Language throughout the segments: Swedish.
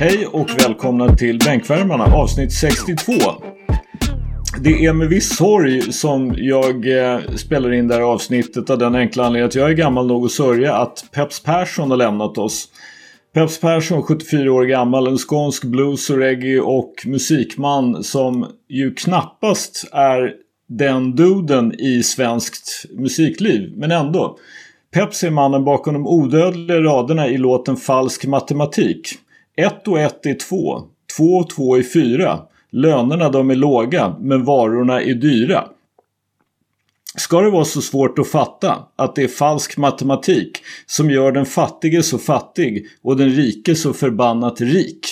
Hej och välkomna till Bänkvärmarna avsnitt 62. Det är med viss sorg som jag eh, spelar in det här avsnittet av den enkla anledningen att jag är gammal nog att sörja att Peps Persson har lämnat oss. Peps Persson, 74 år gammal, en skånsk blues och reggae och musikman som ju knappast är den duden i svenskt musikliv, men ändå. Peps är mannen bakom de odödliga raderna i låten Falsk matematik. Ett och ett är två, två och två är fyra. Lönerna de är låga, men varorna är dyra. Ska det vara så svårt att fatta att det är falsk matematik som gör den fattige så fattig och den rike så förbannat rik?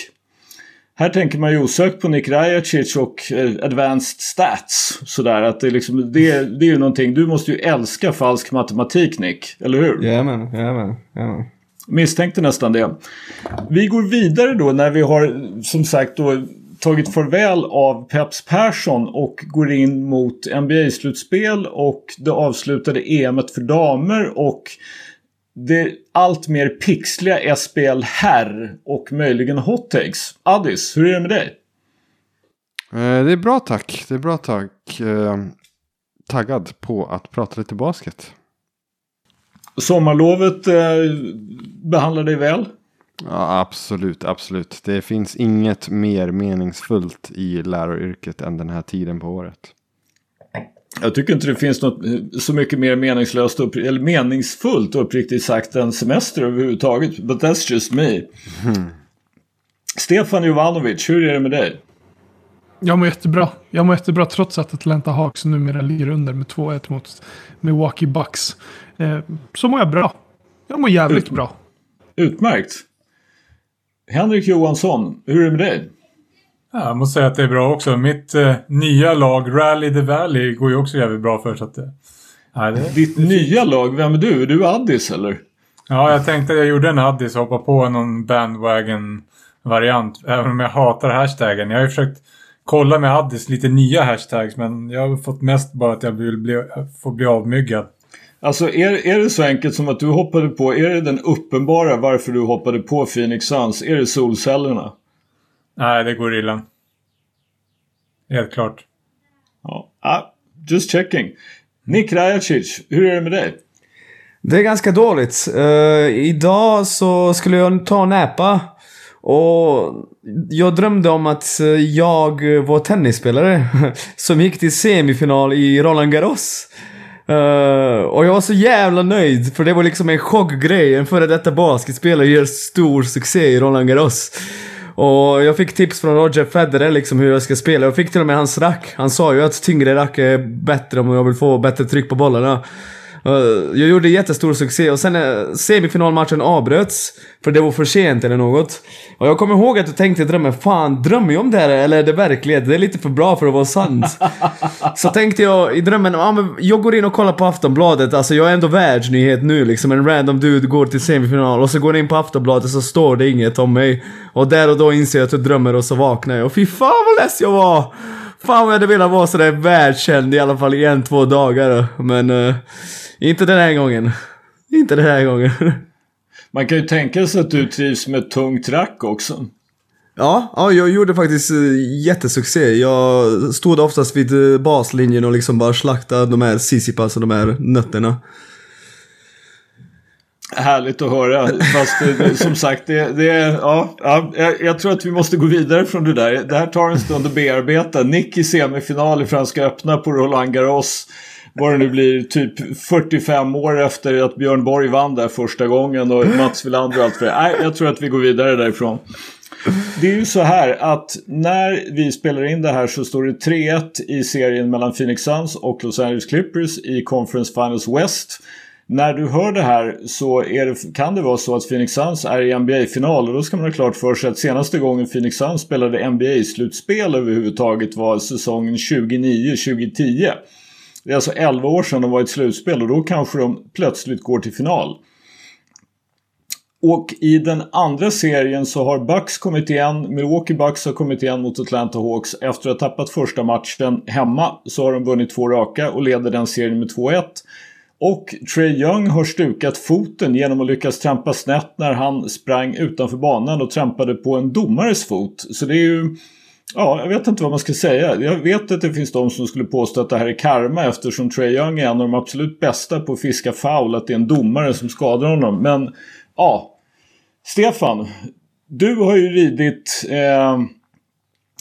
Här tänker man ju osökt på Nick Rajacic och eh, Advanced Stats. Sådär att det, liksom, det, det är ju någonting. Du måste ju älska falsk matematik Nick, eller hur? Jajamän, jajamän, jajamän. Misstänkte nästan det. Vi går vidare då när vi har som sagt då tagit farväl av Peps Persson och går in mot NBA-slutspel och det avslutade EMet för damer och det allt mer pixliga SPL herr och möjligen hot takes. Addis, hur är det med dig? Eh, det är bra tack. Det är bra tack. Eh, taggad på att prata lite basket. Sommarlovet eh, behandlar dig väl? Ja, absolut, absolut. Det finns inget mer meningsfullt i läraryrket än den här tiden på året. Jag tycker inte det finns något så mycket mer meningslöst upp, eller meningsfullt uppriktigt sagt än semester överhuvudtaget. But that's just me. Mm. Stefan Jovanovic, hur är det med dig? Jag mår jättebra. Jag mår jättebra trots att Atlanta Hawks numera ligger under med 2-1 mot Milwaukee Bucks. Eh, så mår jag bra. Jag mår jävligt Ut bra. Utmärkt. Henrik Johansson, hur är det med dig? Ja, jag måste säga att det är bra också. Mitt eh, nya lag, Rally the Valley, går ju också jävligt bra för. Så att, eh, ja, det, Ditt det nya lag, vem är du? Är du Addis eller? Ja, jag tänkte att jag gjorde en Addis och hoppade på någon bandwagon-variant. Även om jag hatar hashtaggen. Jag har ju försökt kolla med Addis lite nya hashtags men jag har fått mest bara att jag vill bli, få bli avmyggad. Alltså är, är det så enkelt som att du hoppade på, är det den uppenbara varför du hoppade på Phoenix Suns? Är det solcellerna? Nej, det går illa. Helt klart. Ja, ah, just checking. Nick Rajacic, hur är det med dig? Det är ganska dåligt. Uh, idag så skulle jag ta och näpa. Och jag drömde om att eh, jag var tennisspelare som gick till semifinal i Roland Garros. Uh, och jag var så jävla nöjd för det var liksom en chockgrej. En före detta basketspelare gör stor succé i Roland Garros. Och jag fick tips från Roger Federer liksom hur jag ska spela. Jag fick till och med hans rack. Han sa ju att tyngre rack är bättre om jag vill få bättre tryck på bollarna. Jag gjorde jättestor succé och sen när semifinalmatchen avbröts, för det var för sent eller något. Och jag kommer ihåg att du tänkte i drömmen, fan drömmer jag om det här eller är det verklighet? Det är lite för bra för att vara sant. så tänkte jag i drömmen, ja men jag går in och kollar på Aftonbladet, alltså jag är ändå världsnyhet nu liksom. En random dude går till semifinal och så går jag in på Aftonbladet så står det inget om mig. Och där och då inser jag att jag drömmer och så vaknar jag och fy fan vad less jag var! Fan vad jag hade velat vara sådär världskänd i alla fall i en, två dagar Men... Uh, inte den här gången. Inte den här gången. Man kan ju tänka sig att du trivs med tungt rack också. Ja, ja, jag gjorde faktiskt uh, jättesuccé. Jag stod oftast vid uh, baslinjen och liksom bara slaktade de här Sissipas och de här nötterna. Härligt att höra. Fast det, som sagt, det, det ja, ja, jag, jag, tror att vi måste gå vidare från det där. Det här tar en stund att bearbeta. Nick i semifinal i Franska öppna på Roland Garros vad det nu blir, typ 45 år efter att Björn Borg vann där första gången och Mats Wilander och allt för det. Nej, jag tror att vi går vidare därifrån. Det är ju så här att när vi spelar in det här så står det 3-1 i serien mellan Phoenix Suns och Los Angeles Clippers i Conference Finals West. När du hör det här så det, kan det vara så att Phoenix Suns är i NBA-final och då ska man ha klart för sig att senaste gången Phoenix Suns spelade NBA-slutspel överhuvudtaget var säsongen 2009-2010. Det är alltså 11 år sedan de var i ett slutspel och då kanske de plötsligt går till final. Och i den andra serien så har Bucks kommit igen, Milwaukee Bucks har kommit igen mot Atlanta Hawks. Efter att ha tappat första matchen hemma så har de vunnit två raka och leder den serien med 2-1. Och Trey Young har stukat foten genom att lyckas trampa snett när han sprang utanför banan och trampade på en domares fot. Så det är ju... Ja, jag vet inte vad man ska säga. Jag vet att det finns de som skulle påstå att det här är karma eftersom Trey Young är en av de absolut bästa på att fiska foul. Att det är en domare som skadar honom. Men ja, Stefan. Du har ju ridit... Eh,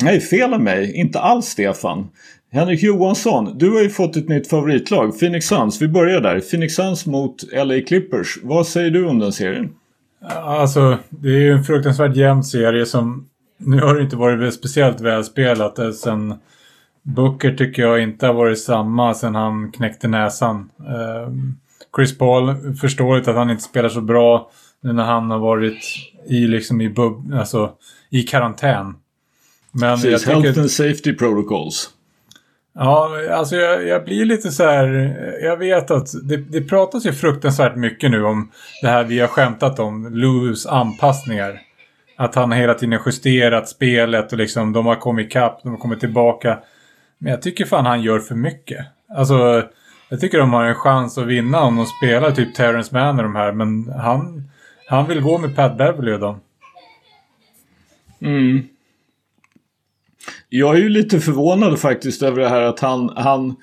nej, fel av mig. Inte alls Stefan. Henrik Johansson, du har ju fått ett nytt favoritlag, Phoenix Suns. Vi börjar där. Phoenix Suns mot LA Clippers. Vad säger du om den serien? Alltså, det är ju en fruktansvärt jämn serie som... Nu har det inte varit speciellt välspelat. Eh, sen Booker tycker jag inte har varit samma sen han knäckte näsan. Ehm, Chris Paul, förståeligt att han inte spelar så bra nu när han har varit i, liksom i, bub alltså, i karantän. Men Precis, jag tycker... Health and Safety Protocols. Ja, alltså jag, jag, blir lite så här... Jag vet att det, det pratas ju fruktansvärt mycket nu om det här vi har skämtat om. Lewis anpassningar. Att han hela tiden justerat spelet och liksom de har kommit ikapp, de har kommit tillbaka. Men jag tycker fan han gör för mycket. Alltså, jag tycker de har en chans att vinna om de spelar typ Terrence Mann och de här. Men han, han vill gå med Pat Beverly och dem. Mm. Jag är ju lite förvånad faktiskt över det här att han, han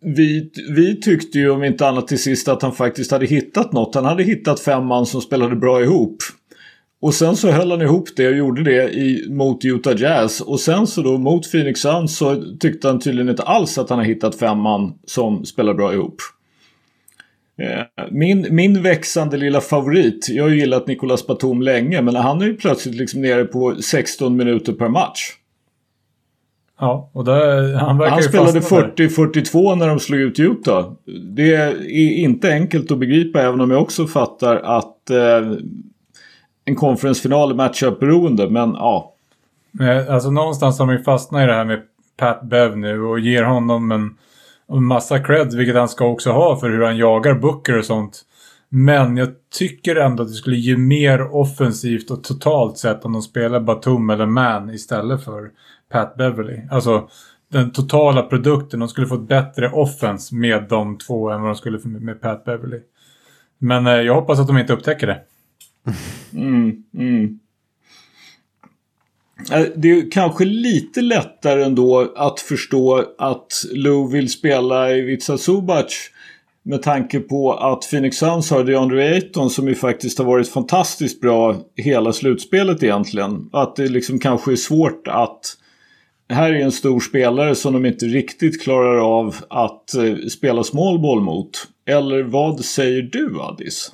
vi, vi tyckte ju om inte annat till sist att han faktiskt hade hittat något. Han hade hittat fem man som spelade bra ihop. Och sen så höll han ihop det och gjorde det i, mot Utah Jazz. Och sen så då mot Phoenix Suns så tyckte han tydligen inte alls att han har hittat fem man som spelar bra ihop. Eh, min, min växande lilla favorit, jag har ju gillat Nicolas Batum länge men han är ju plötsligt liksom nere på 16 minuter per match. Ja, och där, han verkar Han spelade 40-42 när de slog ut Utah. Det är inte enkelt att begripa även om jag också fattar att eh, en konferensfinal är matchup-beroende, men ja. Alltså någonstans har man ju fastnat i det här med Pat Bev nu och ger honom en massa cred, vilket han ska också ha för hur han jagar Booker och sånt. Men jag tycker ändå att det skulle ge mer offensivt och totalt sett om de spelar Batum eller Man istället för Pat Beverly. Alltså den totala produkten. De skulle få ett bättre offens med de två än vad de skulle få med Pat Beverly. Men eh, jag hoppas att de inte upptäcker det. Mm, mm. Eh, det är kanske lite lättare ändå att förstå att Lou vill spela i Vitsa Subac. Med tanke på att Phoenix Suns har DeAndre Ayton som ju faktiskt har varit fantastiskt bra hela slutspelet egentligen. Att det liksom kanske är svårt att... Här är en stor spelare som de inte riktigt klarar av att eh, spela small ball mot. Eller vad säger du Addis?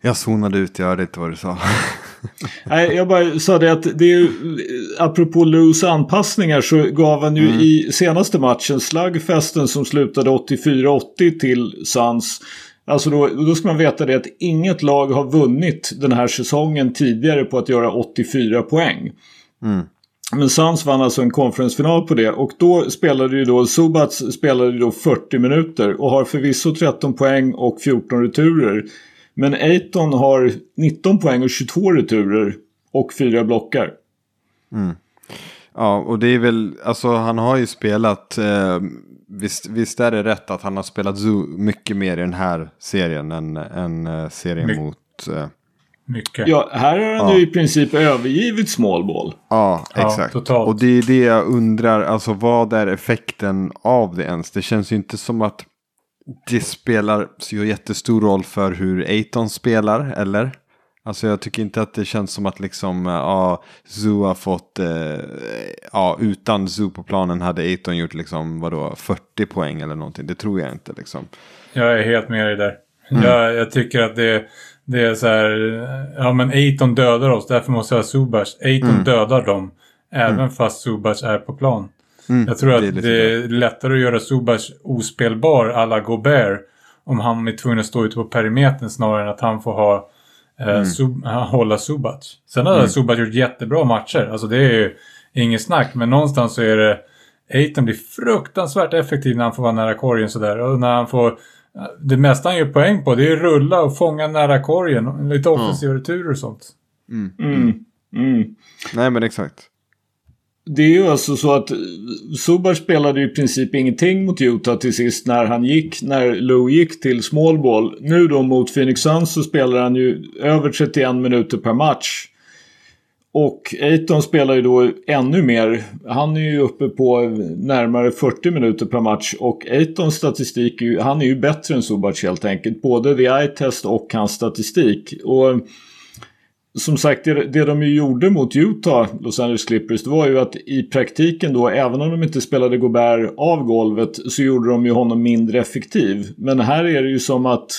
Jag zonade ut, jag hörde inte vad du sa. Nej, jag bara sa det att det är ju, apropå Lus anpassningar så gav han ju mm. i senaste matchen slagfesten som slutade 84-80 till Suns. Alltså då, då ska man veta det att inget lag har vunnit den här säsongen tidigare på att göra 84 poäng. Mm. Men Suns vann alltså en konferensfinal på det och då spelade ju då Subats spelade ju då 40 minuter och har förvisso 13 poäng och 14 returer. Men Aiton har 19 poäng och 22 returer och fyra blockar. Mm. Ja, och det är väl, alltså han har ju spelat, eh, visst, visst är det rätt att han har spelat Zoo mycket mer i den här serien än, än eh, serien My mot... Eh, mycket. Ja, här har han ja. ju i princip övergivit small ball. Ja, exakt. Ja, och det är det jag undrar, alltså vad är effekten av det ens? Det känns ju inte som att det spelar så jättestor roll för hur Aiton spelar, eller? Alltså jag tycker inte att det känns som att liksom, ja, Zoo har fått, eh, ja, utan Zoo på planen hade Aiton gjort liksom, vadå, 40 poäng eller någonting. Det tror jag inte liksom. Jag är helt med dig där. Mm. Jag, jag, tycker att det, det är så här, ja men Aiton dödar oss, därför måste jag ha Zubars. Aiton mm. dödar dem, även mm. fast Zubars är på plan. Mm, jag tror att det är, det är lättare att göra Subas ospelbar alla Gobert om han är tvungen att stå ute på perimetern snarare än att han får ha eh, mm. sub, hålla Subac. Sen har mm. Subac gjort jättebra matcher. Alltså det är ju inget snack. Men någonstans så är det... Aiton blir fruktansvärt effektiv när han får vara nära korgen sådär. Och när han får... Det mesta han gör poäng på det är rulla och fånga nära korgen. Lite offensiva mm. returer och sånt. Mm. Mm. mm. Nej men exakt det är ju alltså så att eh, Subar spelade i princip ingenting mot Utah till sist när han gick, när Lou gick till small ball. Nu då mot Phoenix Suns så spelar han ju över 31 minuter per match. Och Aiton spelar ju då ännu mer. Han är ju uppe på närmare 40 minuter per match. Och Aitons statistik, han är ju bättre än Subac helt enkelt. Både the eye test och hans statistik. Och som sagt, det, det de ju gjorde mot Utah, Los Angeles Clippers, det var ju att i praktiken då, även om de inte spelade Gobert av golvet, så gjorde de ju honom mindre effektiv. Men här är det ju som att...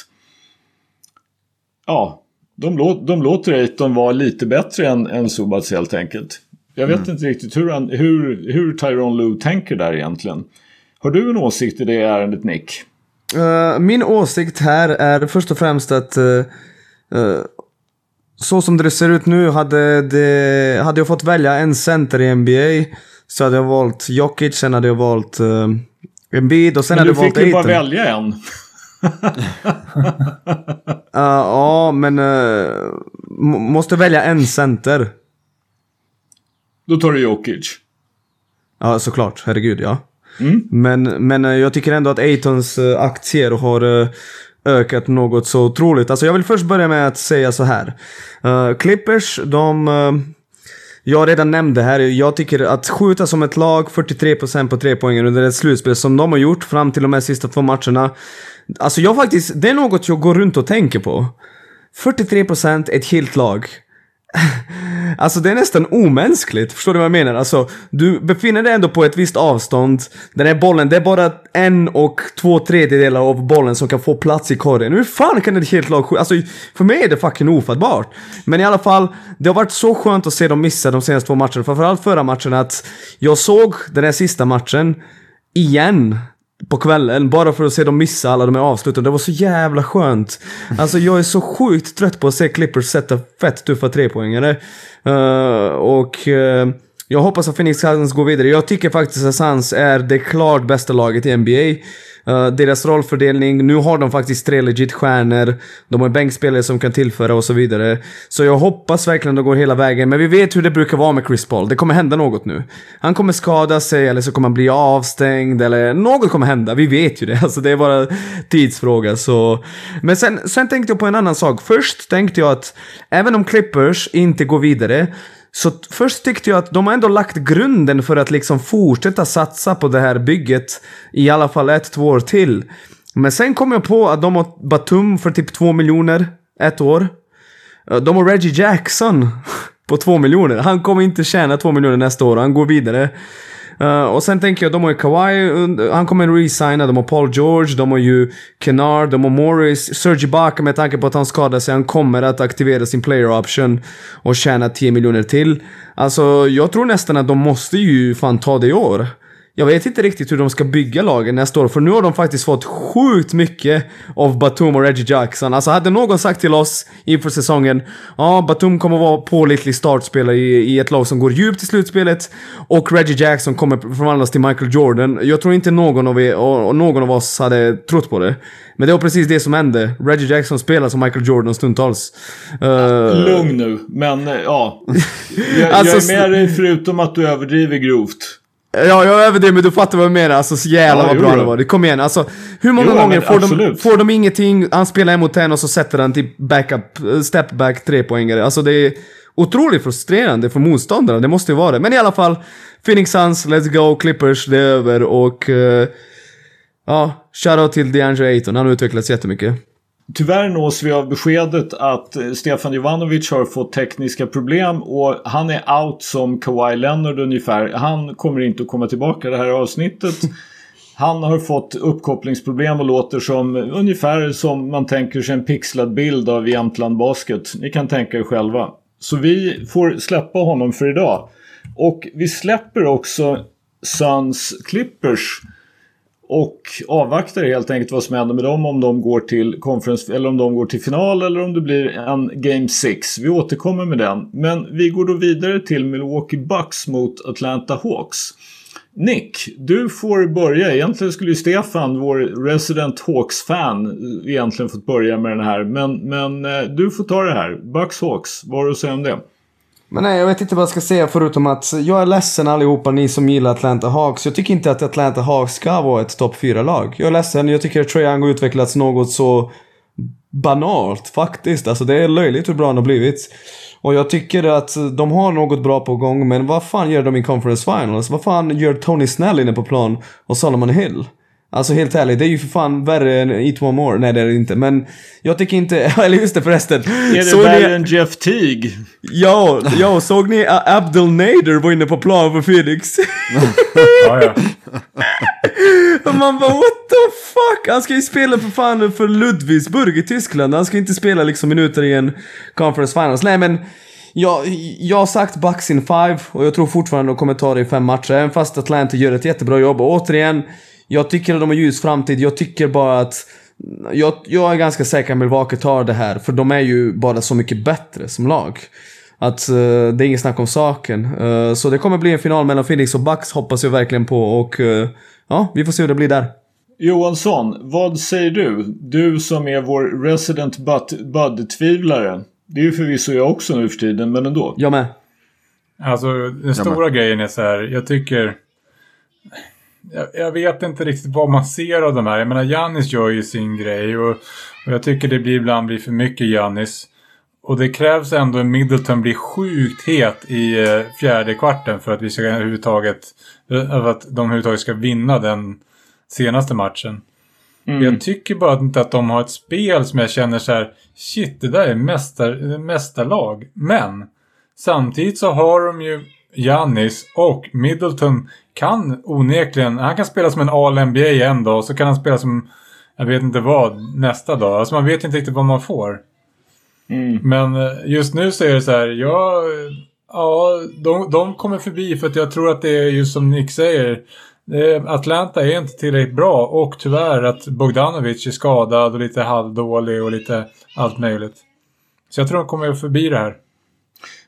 Ja, de, lå, de låter Aiton vara lite bättre än, än Subats helt enkelt. Jag vet mm. inte riktigt hur, han, hur, hur Tyron Lue tänker där egentligen. Har du en åsikt i det ärendet Nick? Uh, min åsikt här är först och främst att uh, uh, så som det ser ut nu, hade, det, hade jag fått välja en center i NBA så hade jag valt Jokic, sen hade jag valt uh, Embiid och sen hade jag valt Aiton. Men du fick ju bara välja en. uh, ja, men uh, måste välja en center. Då tar du Jokic. Ja, såklart. Herregud, ja. Mm. Men, men jag tycker ändå att Aitons aktier har ökat något så otroligt. Alltså jag vill först börja med att säga så här. Uh, Clippers, de... Uh, jag redan nämnde här, jag tycker att skjuta som ett lag 43% på tre poäng under ett slutspel som de har gjort fram till de här sista två matcherna. Alltså jag faktiskt, det är något jag går runt och tänker på. 43% ett helt lag. Alltså det är nästan omänskligt, förstår du vad jag menar? Alltså, du befinner dig ändå på ett visst avstånd. Den här bollen, det är bara en och två tredjedelar av bollen som kan få plats i korgen. Hur fan kan ett helt lag Alltså, för mig är det fucking ofattbart. Men i alla fall, det har varit så skönt att se dem missa de senaste två matcherna. Framförallt förra matchen att jag såg den här sista matchen igen på kvällen bara för att se dem missa alla de här avsluten. Det var så jävla skönt. Alltså jag är så sjukt trött på att se Clippers sätta fett tuffa trepoängare. Uh, och uh, jag hoppas att Phoenix Suns går vidare. Jag tycker faktiskt att Suns är det klart bästa laget i NBA. Uh, deras rollfördelning, nu har de faktiskt tre legit stjärnor. De har bänkspelare som kan tillföra och så vidare. Så jag hoppas verkligen de går hela vägen. Men vi vet hur det brukar vara med Chris Paul. Det kommer hända något nu. Han kommer skada sig eller så kommer han bli avstängd eller något kommer hända. Vi vet ju det. Alltså det är bara tidsfråga så. Men sen, sen tänkte jag på en annan sak. Först tänkte jag att även om Clippers inte går vidare så först tyckte jag att de har ändå lagt grunden för att liksom fortsätta satsa på det här bygget i alla fall ett, två år till. Men sen kom jag på att de har Batum för typ två miljoner ett år. Eh, de har Reggie Jackson på två miljoner. Han kommer inte tjäna två miljoner nästa år. Han går vidare. Uh, och sen tänker jag, de har ju Kawhi, han kommer resigna, de har Paul George, de har ju Kennard, de har Morris, Serge Ibaka med tanke på att han skadar sig, han kommer att aktivera sin player option och tjäna 10 miljoner till. Alltså, jag tror nästan att de måste ju fan ta det i år. Jag vet inte riktigt hur de ska bygga lagen nästa år, för nu har de faktiskt fått sjukt mycket av Batum och Reggie Jackson. Alltså hade någon sagt till oss inför säsongen, ja Batum kommer vara pålitlig startspelare i, i ett lag som går djupt i slutspelet och Reggie Jackson kommer förvandlas till Michael Jordan. Jag tror inte någon av, er, och, någon av oss hade trott på det. Men det var precis det som hände. Reggie Jackson spelar som Michael Jordan stundtals. Uh... Lugn nu, men ja. Jag, alltså, jag är med dig förutom att du överdriver grovt. Ja, jag överdriver men du fattar vad jag menar. Alltså så jävla ja, vad bra det var. Kom igen, alltså. Hur många jo, gånger får de, får de ingenting, han spelar en mot en och så sätter han till backup, step back trepoängare. Alltså det är otroligt frustrerande för motståndarna, det måste ju vara det. Men i alla fall, Phoenix Suns, let's go, Clippers, det är över och... Uh, ja, shoutout till DeAndre Ayton, han har utvecklats jättemycket. Tyvärr nås vi av beskedet att eh, Stefan Jovanovic har fått tekniska problem och han är out som Kawhi Leonard ungefär. Han kommer inte att komma tillbaka det här avsnittet. Han har fått uppkopplingsproblem och låter som ungefär som man tänker sig en pixlad bild av Jämtland Basket. Ni kan tänka er själva. Så vi får släppa honom för idag. Och vi släpper också Suns Clippers och avvaktar helt enkelt vad som händer med dem om de går till conference eller om de går till final eller om det blir en Game 6. Vi återkommer med den. Men vi går då vidare till Milwaukee Bucks mot Atlanta Hawks. Nick, du får börja. Egentligen skulle ju Stefan, vår resident Hawks-fan, egentligen fått börja med den här. Men, men eh, du får ta det här. Bucks Hawks, vad har du att säga om det? Men nej, jag vet inte vad jag ska säga förutom att jag är ledsen allihopa ni som gillar Atlanta Hawks. Jag tycker inte att Atlanta Hawks ska vara ett topp 4-lag. Jag är ledsen, jag tycker att Trae Young har utvecklats något så banalt faktiskt. Alltså det är löjligt hur bra han har blivit. Och jag tycker att de har något bra på gång, men vad fan gör de i Conference Finals? Vad fan gör Tony Snell inne på plan och Solomon Hill? Alltså helt ärligt, det är ju för fan värre än Eat One More. Nej det är det inte, men jag tycker inte... Eller just det förresten. Är det såg värre ni... än Jeff Teague? Ja, ja, såg ni Abdel Nader var inne på plan för Phoenix? ja, ja. Man bara what the fuck? Han ska ju spela för fan för Ludwigsburg i Tyskland. Han ska inte spela liksom minuter i en conference finals. Nej men jag, jag har sagt Bucks in five och jag tror fortfarande de kommer ta det i fem matcher. Även fast Atlanta gör ett jättebra jobb. Och återigen, jag tycker att de har ljus framtid. Jag tycker bara att jag, jag är ganska säker att Milwaukee tar det här, för de är ju bara så mycket bättre som lag. Att uh, det är inget snack om saken. Uh, så det kommer bli en final mellan Phoenix och Bucks hoppas jag verkligen på och uh, ja, vi får se hur det blir där. Johansson, vad säger du? Du som är vår resident Bud-tvivlare. Det är ju förvisso jag också nu för tiden, men ändå. Jag med. Alltså, den stora grejen är så här, jag tycker... Jag, jag, vet inte riktigt vad man ser av de här. Jag menar, Jannis gör ju sin grej och, och jag tycker det blir ibland blir för mycket Jannis. Och det krävs ändå att Middleton blir sjukt het i eh, fjärde kvarten för att vi ska överhuvudtaget, för att de överhuvudtaget ska vinna den senaste matchen. Mm. Jag tycker bara inte att de har ett spel som jag känner så här, shit det där är mästar, mästarlag. Men samtidigt så har de ju Jannis och Middleton kan onekligen, han kan spela som en All-NBA en dag och så kan han spela som, jag vet inte vad, nästa dag. Alltså man vet inte riktigt vad man får. Mm. Men eh, just nu så är det så här, ja, ja de, de kommer förbi för att jag tror att det är just som Nick säger. Atlanta är inte tillräckligt bra och tyvärr att Bogdanovic är skadad och lite halvdålig och lite allt möjligt. Så jag tror de kommer förbi det här.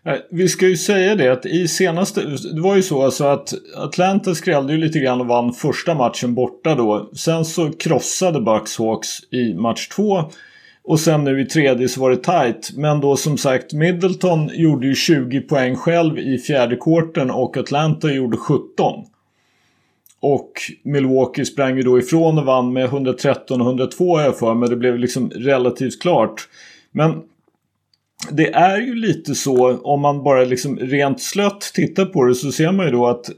Eh, vi ska ju säga det att i senaste... Det var ju så alltså att Atlanta skrällde ju lite grann och vann första matchen borta då. Sen så krossade Bucks Hawks i match två. Och sen nu i tredje så var det tight. Men då som sagt Middleton gjorde ju 20 poäng själv i fjärde korten och Atlanta gjorde 17. Och Milwaukee sprang ju då ifrån och vann med 113-102 har jag för men det blev liksom relativt klart. Men det är ju lite så om man bara liksom rent slött tittar på det så ser man ju då att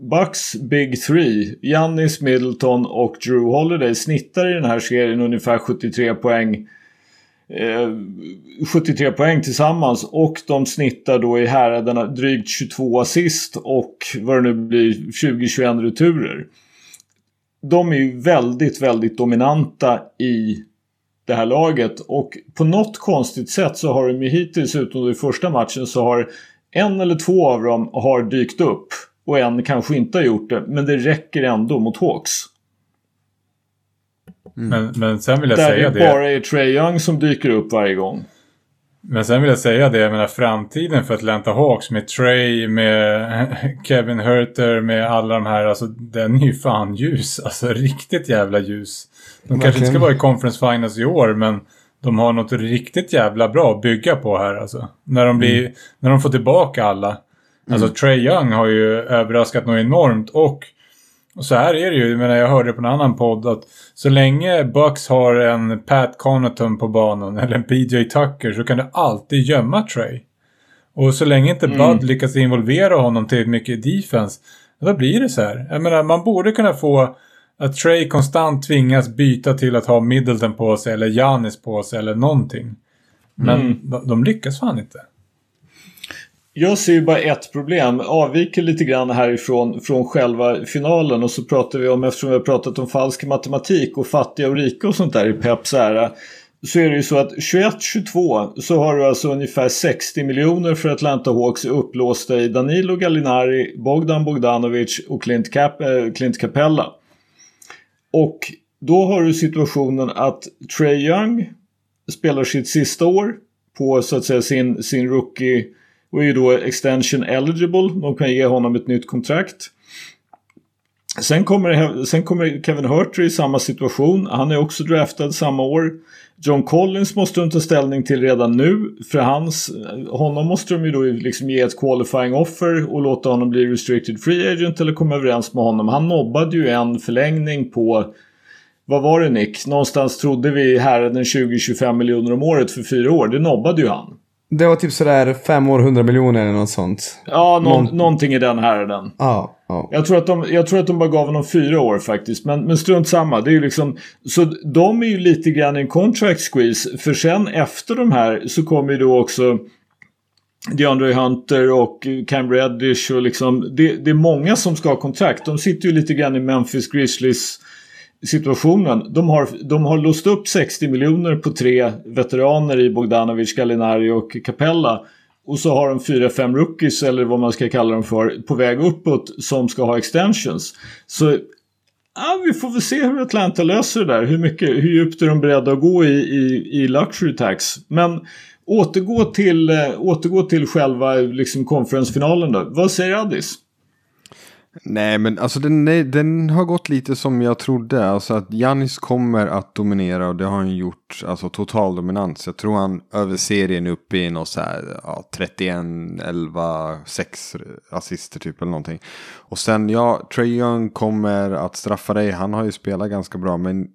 Bucks Big Three, Giannis, Middleton och Drew Holiday snittar i den här serien ungefär 73 poäng. Eh, 73 poäng tillsammans och de snittar då i häraderna drygt 22 assist och vad det nu blir 20-21 returer. De är ju väldigt, väldigt dominanta i det här laget och på något konstigt sätt så har de ju hittills, utom i första matchen, så har en eller två av dem har dykt upp och en kanske inte har gjort det. Men det räcker ändå mot Hawks. Mm. Men, men sen vill jag Där säga det. Där det bara är Trey Young som dyker upp varje gång. Men sen vill jag säga det, jag menar framtiden för Atlanta Hawks med Trey, med Kevin Herter, med alla de här, alltså den är ju fan ljus. Alltså riktigt jävla ljus. De Verkligen. kanske inte ska vara i Conference Finals i år, men de har något riktigt jävla bra att bygga på här alltså. När de, blir, mm. när de får tillbaka alla. Alltså mm. Trey Young har ju överraskat något enormt och och så här är det ju, jag menar jag hörde på en annan podd att så länge Bucks har en Pat Connaughton på banan eller en PJ Tucker så kan du alltid gömma Trey. Och så länge inte mm. Bud lyckas involvera honom till mycket defense, då blir det så här. Jag menar, man borde kunna få att Trey konstant tvingas byta till att ha Middleton på sig eller Janis på sig eller någonting. Men mm. de, de lyckas fan inte. Jag ser ju bara ett problem. Avviker lite grann härifrån från själva finalen och så pratar vi om, eftersom vi har pratat om falsk matematik och fattiga och rika och sånt där i Peps ära. Så är det ju så att 21-22 så har du alltså ungefär 60 miljoner för Atlanta Hawks upplåsta i Danilo Gallinari, Bogdan Bogdanovic och Clint, Cap äh, Clint Capella. Och då har du situationen att Trey Young spelar sitt sista år på så att säga sin, sin rookie och är ju då extension eligible. De kan ge honom ett nytt kontrakt. Sen kommer, sen kommer Kevin Hurter i samma situation. Han är också draftad samma år. John Collins måste de ta ställning till redan nu. För hans, honom måste de ju då liksom ge ett qualifying offer och låta honom bli restricted free agent eller komma överens med honom. Han nobbade ju en förlängning på vad var det Nick? Någonstans trodde vi herren 20-25 miljoner om året för fyra år. Det nobbade ju han. Det var typ sådär fem år, 100 miljoner eller något sånt. Ja, någon, Någon... någonting i den härden. Ja, ja. Jag, tror att de, jag tror att de bara gav honom fyra år faktiskt. Men, men strunt samma. Det är ju liksom, så de är ju lite grann i en contract squeeze. För sen efter de här så kommer ju då också DeAndre Hunter och Cam Reddish och liksom. Det, det är många som ska ha kontrakt. De sitter ju lite grann i Memphis Grizzlies situationen. De har, de har låst upp 60 miljoner på tre veteraner i Bogdanovic, Gallinari och Capella. Och så har de fyra, fem rookies eller vad man ska kalla dem för på väg uppåt som ska ha extensions. Så ja, vi får väl se hur Atlanta löser det där. Hur, mycket, hur djupt är de beredda att gå i, i, i luxury tax. Men återgå till, eh, återgå till själva liksom, konferensfinalen då. Vad säger Addis? Nej, men alltså den, den har gått lite som jag trodde. Alltså att Janis kommer att dominera och det har han gjort. Alltså total dominans. Jag tror han över serien är uppe i något så här ja, 31, 11, 6 assister typ eller någonting. Och sen ja, Trey Young kommer att straffa dig. Han har ju spelat ganska bra men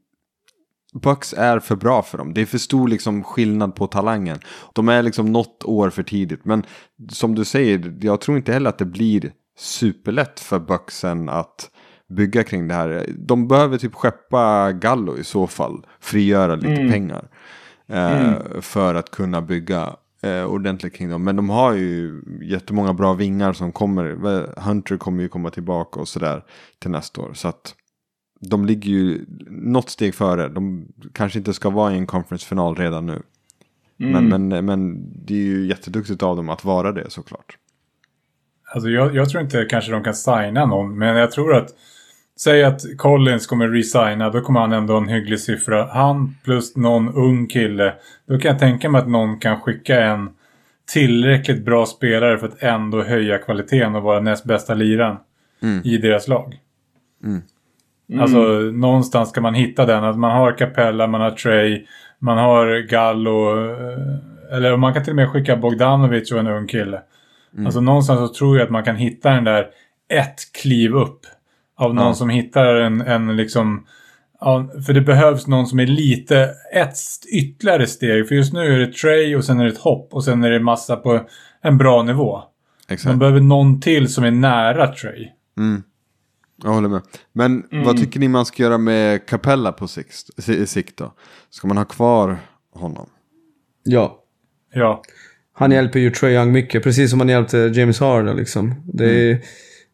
Bucks är för bra för dem. Det är för stor liksom skillnad på talangen. De är liksom något år för tidigt. Men som du säger, jag tror inte heller att det blir superlätt för Bucksen att bygga kring det här. De behöver typ skeppa Gallo i så fall. Frigöra lite mm. pengar. Eh, mm. För att kunna bygga eh, ordentligt kring dem. Men de har ju jättemånga bra vingar som kommer. Hunter kommer ju komma tillbaka och sådär till nästa år. Så att de ligger ju något steg före. De kanske inte ska vara i en conference-final redan nu. Mm. Men, men, men det är ju jätteduktigt av dem att vara det såklart. Alltså jag, jag, tror inte kanske de kan signa någon, men jag tror att Säg att Collins kommer resigna, då kommer han ändå ha en hygglig siffra. Han plus någon ung kille. Då kan jag tänka mig att någon kan skicka en tillräckligt bra spelare för att ändå höja kvaliteten och vara näst bästa liran mm. i deras lag. Mm. Mm. Alltså någonstans ska man hitta den. Att man har Capella, man har Trey, man har Gallo. Eh, eller man kan till och med skicka Bogdanovic och en ung kille. Mm. Alltså någonstans så tror jag att man kan hitta den där ett kliv upp. Av någon ja. som hittar en, en liksom... Ja, för det behövs någon som är lite ett ytterligare steg. För just nu är det Trey och sen är det ett hopp och sen är det massa på en bra nivå. Exakt. Man behöver någon till som är nära Trey. Mm. Jag håller med. Men mm. vad tycker ni man ska göra med Capella på sikt, sikt då? Ska man ha kvar honom? Ja. Ja. Han hjälper ju Trae Young mycket, precis som han hjälpte James Harden liksom. Det är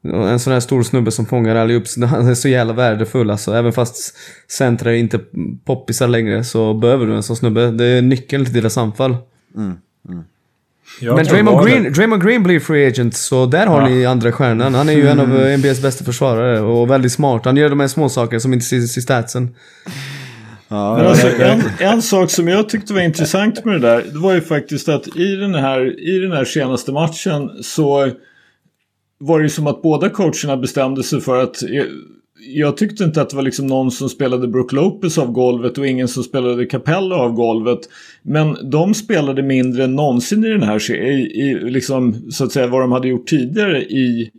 mm. en sån här stor snubbe som fångar allihop. Han är så jävla värdefull alltså. Även fast centra är inte poppisar längre så behöver du en sån snubbe. Det är nyckeln till deras anfall. Mm. Mm. Men Draymond Green, Draymond Green blir free agent, så där har ja. ni andra stjärnan. Han är ju en av mm. NBAs bästa försvarare och väldigt smart. Han gör de här små saker som inte syns i statsen. Ja, Men alltså, en, en sak som jag tyckte var intressant med det där, det var ju faktiskt att i den här, i den här senaste matchen så var det ju som att båda coacherna bestämde sig för att jag tyckte inte att det var liksom någon som spelade Brook Lopez av golvet och ingen som spelade Capella av golvet. Men de spelade mindre än någonsin i den här i, i liksom, så att säga vad de hade gjort tidigare i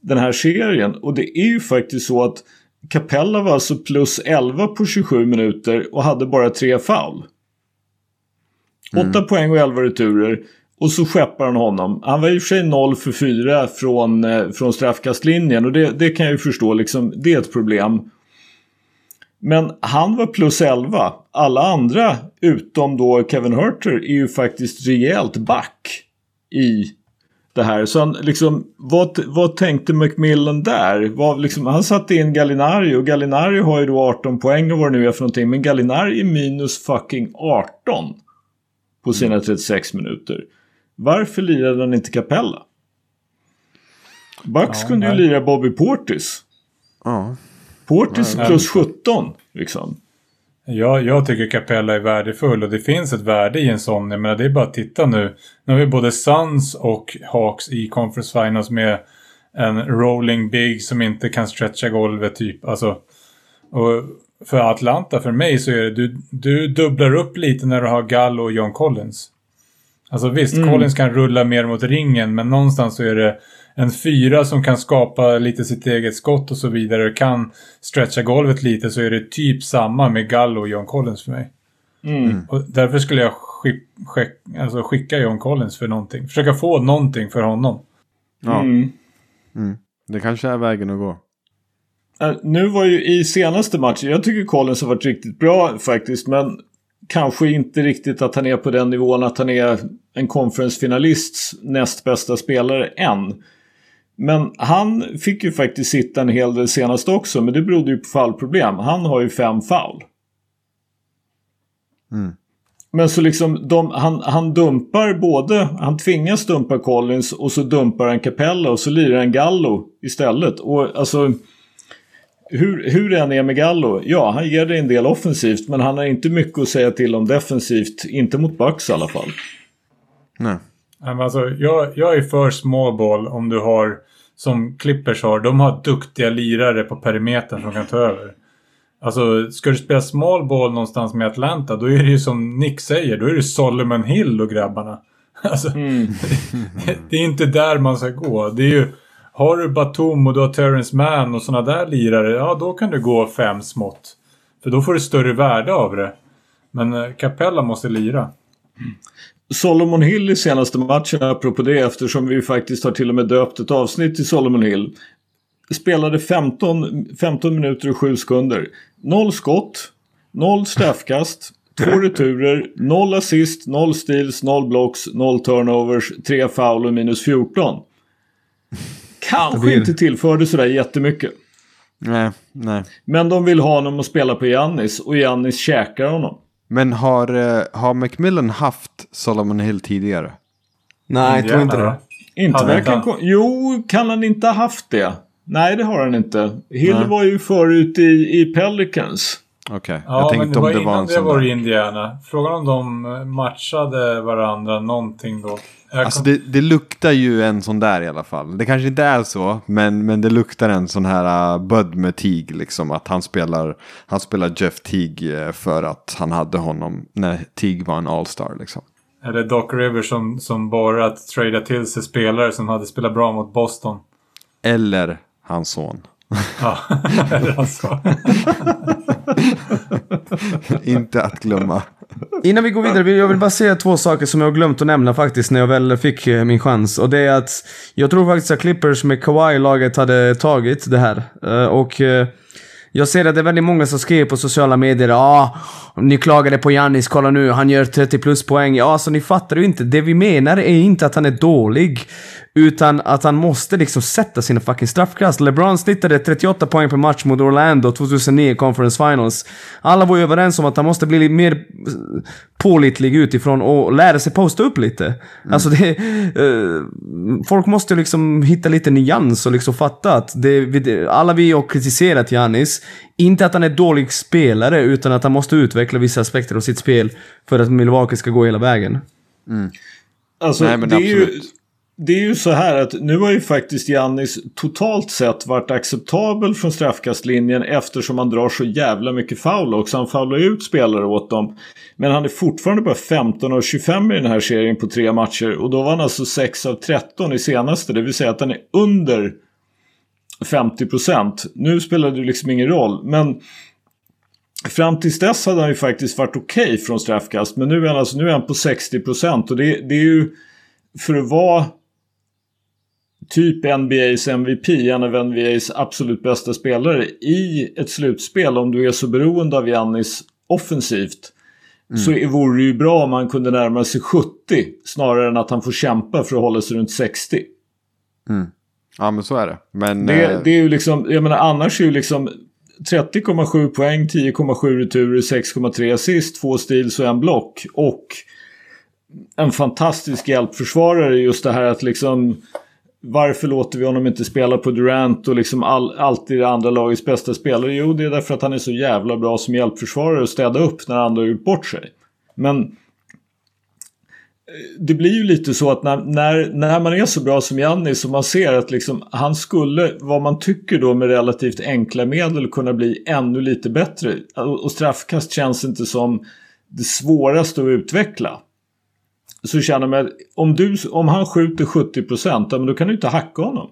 den här serien. Och det är ju faktiskt så att Capella var alltså plus 11 på 27 minuter och hade bara tre foul. 8 mm. poäng och 11 returer. Och så skeppar han honom. Han var i och för sig 0 för 4 från, eh, från straffkastlinjen. Och det, det kan jag ju förstå, liksom, det är ett problem. Men han var plus 11. Alla andra, utom då Kevin Herter, är ju faktiskt rejält back i det här. Så han, liksom, vad, vad tänkte Macmillan där? Vad, liksom, han satte in Gallinari och Gallinari har ju då 18 poäng och vad det nu är för någonting. Men Gallinari är minus fucking 18 på sina 36 mm. minuter. Varför lirade han inte Capella? Bucks ja, kunde ju lira Bobby Portis. Ja. Portis plus 17 liksom. Ja, jag tycker Capella är värdefull och det finns ett värde i en sån. Jag menar, det är bara att titta nu. Nu har vi både Suns och Hawks i Conference Finals med en rolling big som inte kan stretcha golvet typ. Alltså, och för Atlanta, för mig så är det du, du dubblar upp lite när du har Gallo och John Collins. Alltså visst, mm. Collins kan rulla mer mot ringen men någonstans så är det en fyra som kan skapa lite sitt eget skott och så vidare. Kan stretcha golvet lite så är det typ samma med Gallo och John Collins för mig. Mm. Och därför skulle jag skick, skick, alltså skicka John Collins för någonting. Försöka få någonting för honom. Ja. Mm. Mm. Det kanske är vägen att gå. Uh, nu var ju i senaste matchen, jag tycker Collins har varit riktigt bra faktiskt. Men kanske inte riktigt att han är på den nivån att han är en conference-finalists näst bästa spelare än. Men han fick ju faktiskt sitta en hel del senast också, men det berodde ju på fallproblem. Han har ju fem foul. Mm. Men så liksom, de, han, han dumpar både, han tvingas dumpa Collins och så dumpar han Capella och så lirar han Gallo istället. Och alltså, hur, hur det än är med Gallo, ja han ger det en del offensivt men han har inte mycket att säga till om defensivt. Inte mot Bucks i alla fall. Nej. Alltså, jag, jag är för small ball om du har, som Clippers har, de har duktiga lirare på perimetern som kan ta över. Alltså, ska du spela small ball någonstans med Atlanta, då är det ju som Nick säger, då är det Solomon Hill och grabbarna. Alltså, mm. det är inte där man ska gå. Det är ju, har du Batum och du har Terrence Mann och sådana där lirare, ja då kan du gå fem smått. För då får du större värde av det. Men eh, Capella måste lira. Solomon Hill i senaste matchen, apropå det, eftersom vi faktiskt har till och med döpt ett avsnitt till Solomon Hill. Spelade 15, 15 minuter och 7 sekunder. Noll skott, noll straffkast, två returer, noll assist, noll steals, noll blocks, noll turnovers, tre foul och minus 14. Kanske blir... inte tillförde sådär jättemycket. Nej, nej. Men de vill ha honom att spela på Jannis och Jannis käkar honom. Men har, uh, har Macmillan haft Solomon Hill tidigare? Nej, jag tror inte det. Inte verkar Jo, kan han inte ha haft det? Nej, det har han inte. Hill Nej. var ju förut i, i Pelicans. Okej, okay. ja, jag tänkte om det var en sån det var i Indiana. Frågan om de matchade varandra någonting då. Alltså det, det, luktar ju en sån där i alla fall. Det kanske inte är så, men, men det luktar en sån här uh, Bud med Teague. Liksom, att han spelar, han spelar Jeff Teague uh, för att han hade honom när Teague var en All-Star. Liksom. Eller Doc Rivers som, som bara att trada till sig spelare som hade spelat bra mot Boston. Eller hans son. Ja, alltså. Inte att glömma. Innan vi går vidare, jag vill bara säga två saker som jag har glömt att nämna faktiskt när jag väl fick eh, min chans. Och det är att jag tror faktiskt att Clippers med Kawhi-laget hade tagit det här. Eh, och eh, jag ser att det är väldigt många som skriver på sociala medier ja, ah, ni klagade på Jannis, kolla nu, han gör 30 plus poäng. Ja, alltså ni fattar ju inte. Det vi menar är inte att han är dålig. Utan att han måste liksom sätta sina fucking straffkast. LeBron snittade 38 poäng per match mot Orlando 2009 Conference Finals. Alla var ju överens om att han måste bli mer pålitlig utifrån och lära sig posta upp lite. Mm. Alltså det... Uh, folk måste liksom hitta lite nyans och liksom fatta att det, alla vi har kritiserat Janis. Inte att han är dålig spelare, utan att han måste utveckla vissa aspekter av sitt spel för att Milwaukee ska gå hela vägen. Mm. Alltså, Nej, men det absolut. är ju det är ju så här att nu har ju faktiskt Jannis totalt sett varit acceptabel från straffkastlinjen eftersom han drar så jävla mycket foul också. Han faular ut spelare åt dem. Men han är fortfarande bara 15 av 25 i den här serien på tre matcher. Och då var han alltså 6 av 13 i senaste. Det vill säga att han är under 50 procent. Nu spelar det liksom ingen roll. Men Fram tills dess hade han ju faktiskt varit okej okay från straffkast. Men nu är han, alltså, nu är han på 60 procent. Och det, det är ju för att vara typ NBAs MVP, en av NBAs absolut bästa spelare i ett slutspel om du är så beroende av Giannis offensivt. Mm. Så vore det ju bra om han kunde närma sig 70 snarare än att han får kämpa för att hålla sig runt 60. Mm. Ja men så är det. Men, det, äh... det är ju liksom, jag menar annars är ju liksom 30,7 poäng, 10,7 returer, 6,3 assist, två steals och en block. Och en fantastisk hjälpförsvarare just det här att liksom varför låter vi honom inte spela på Durant och liksom all, alltid det andra lagets bästa spelare? Jo, det är därför att han är så jävla bra som hjälpförsvarare och städa upp när andra har gjort bort sig. Men eh, det blir ju lite så att när, när, när man är så bra som Jannis och man ser att liksom, han skulle, vad man tycker då med relativt enkla medel kunna bli ännu lite bättre. Och straffkast känns inte som det svåraste att utveckla. Så känner man om, du, om han skjuter 70 procent, då kan du inte hacka honom.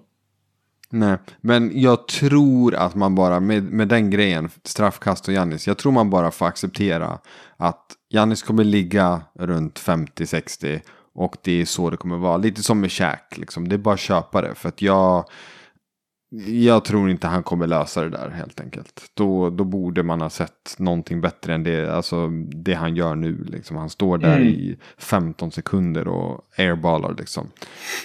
Nej, men jag tror att man bara med, med den grejen, straffkast och Jannis, jag tror man bara får acceptera att Jannis kommer ligga runt 50-60 och det är så det kommer vara. Lite som med käk. liksom. det är bara att köpa det. För att jag, jag tror inte han kommer lösa det där helt enkelt. Då, då borde man ha sett någonting bättre än det, alltså, det han gör nu. Liksom. Han står där mm. i 15 sekunder och airballar. Liksom.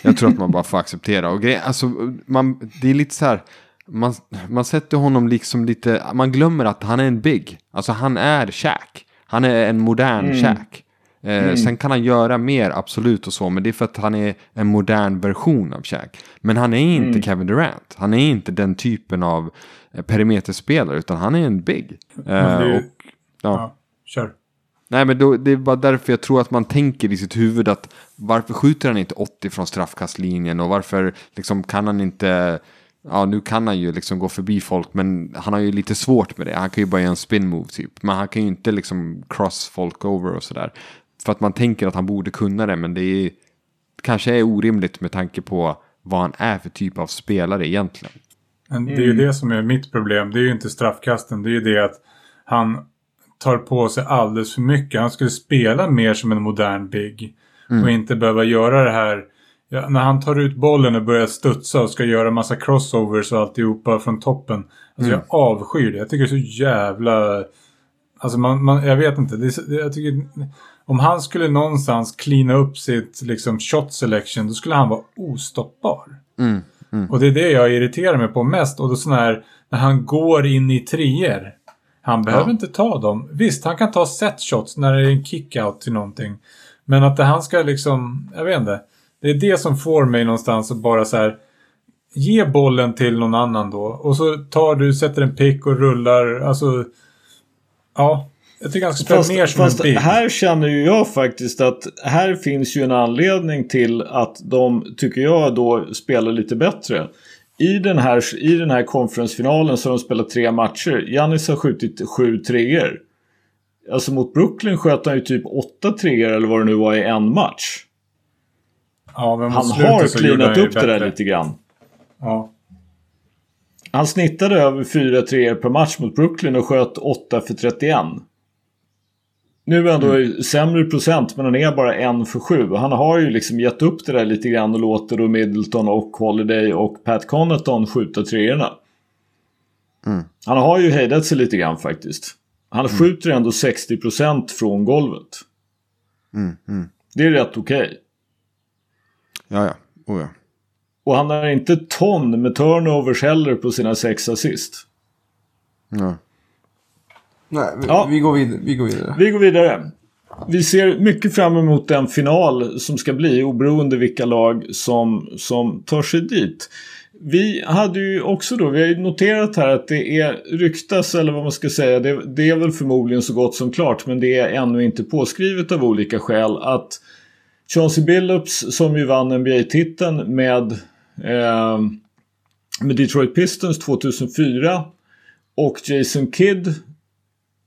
Jag tror att man bara får acceptera. Och grej, alltså, man, det är lite så här. Man, man sätter honom liksom lite, man glömmer att han är en big. Alltså han är Shaq. Han är en modern mm. Eh, mm. Sen kan han göra mer, absolut och så, men det är för att han är en modern version av Shaq. Men han är inte mm. Kevin Durant. Han är inte den typen av eh, perimeterspelare, utan han är en big. Eh, och, ja. ja, kör. Nej, men då, det är bara därför jag tror att man tänker i sitt huvud att varför skjuter han inte 80 från straffkastlinjen och varför liksom kan han inte Ja, nu kan han ju liksom gå förbi folk, men han har ju lite svårt med det. Han kan ju bara göra en spin move typ. Men han kan ju inte liksom cross folk over och sådär. För att man tänker att han borde kunna det, men det är, kanske är orimligt med tanke på vad han är för typ av spelare egentligen. Men det är ju det som är mitt problem. Det är ju inte straffkasten. Det är ju det att han tar på sig alldeles för mycket. Han skulle spela mer som en modern big. Mm. Och inte behöva göra det här. Ja, när han tar ut bollen och börjar studsa och ska göra massa crossovers och alltihopa från toppen. Alltså mm. jag avskyr det. Jag tycker det är så jävla... Alltså man, man jag vet inte. Det jag tycker om han skulle någonstans klina upp sitt liksom, shot selection då skulle han vara ostoppbar. Mm, mm. Och det är det jag irriterar mig på mest. Och då sån här, när han går in i treor. Han behöver ja. inte ta dem. Visst, han kan ta set shots när det är en kickout till någonting. Men att det, han ska liksom, jag vet inte. Det är det som får mig någonstans att bara så här. Ge bollen till någon annan då. Och så tar du, sätter en pick och rullar. Alltså. Ja, jag tycker han ska spela mer som fast en big. Här känner ju jag faktiskt att här finns ju en anledning till att de, tycker jag, då spelar lite bättre. I den här, i den här konferensfinalen så har de spelat tre matcher. Jannis har skjutit sju treor. Alltså mot Brooklyn sköt han ju typ åtta treor eller vad det nu var i en match. Ja, han har cleanat upp det där lite grann. Ja. Han snittade över fyra treor per match mot Brooklyn och sköt 8 för 31. Nu är han då mm. sämre procent men han är bara en för sju. Han har ju liksom gett upp det där lite grann och låter då Middleton och Holiday och Pat Connaughton skjuta treorna. Mm. Han har ju hejdat sig lite grann faktiskt. Han mm. skjuter ändå 60% från golvet. Mm, mm. Det är rätt okej. Okay. Ja, ja. Oh, ja. Och han har inte ton med turnovers heller på sina sex assist. Ja. Nej, vi, ja. vi, går vidare, vi går vidare. Vi går vidare. Vi ser mycket fram emot den final som ska bli oberoende vilka lag som, som tar sig dit. Vi hade ju också då, vi har ju noterat här att det är ryktas eller vad man ska säga, det, det, är väl förmodligen så gott som klart men det är ännu inte påskrivet av olika skäl att Chauncey Billups som ju vann NBA-titeln med, eh, med Detroit Pistons 2004 och Jason Kidd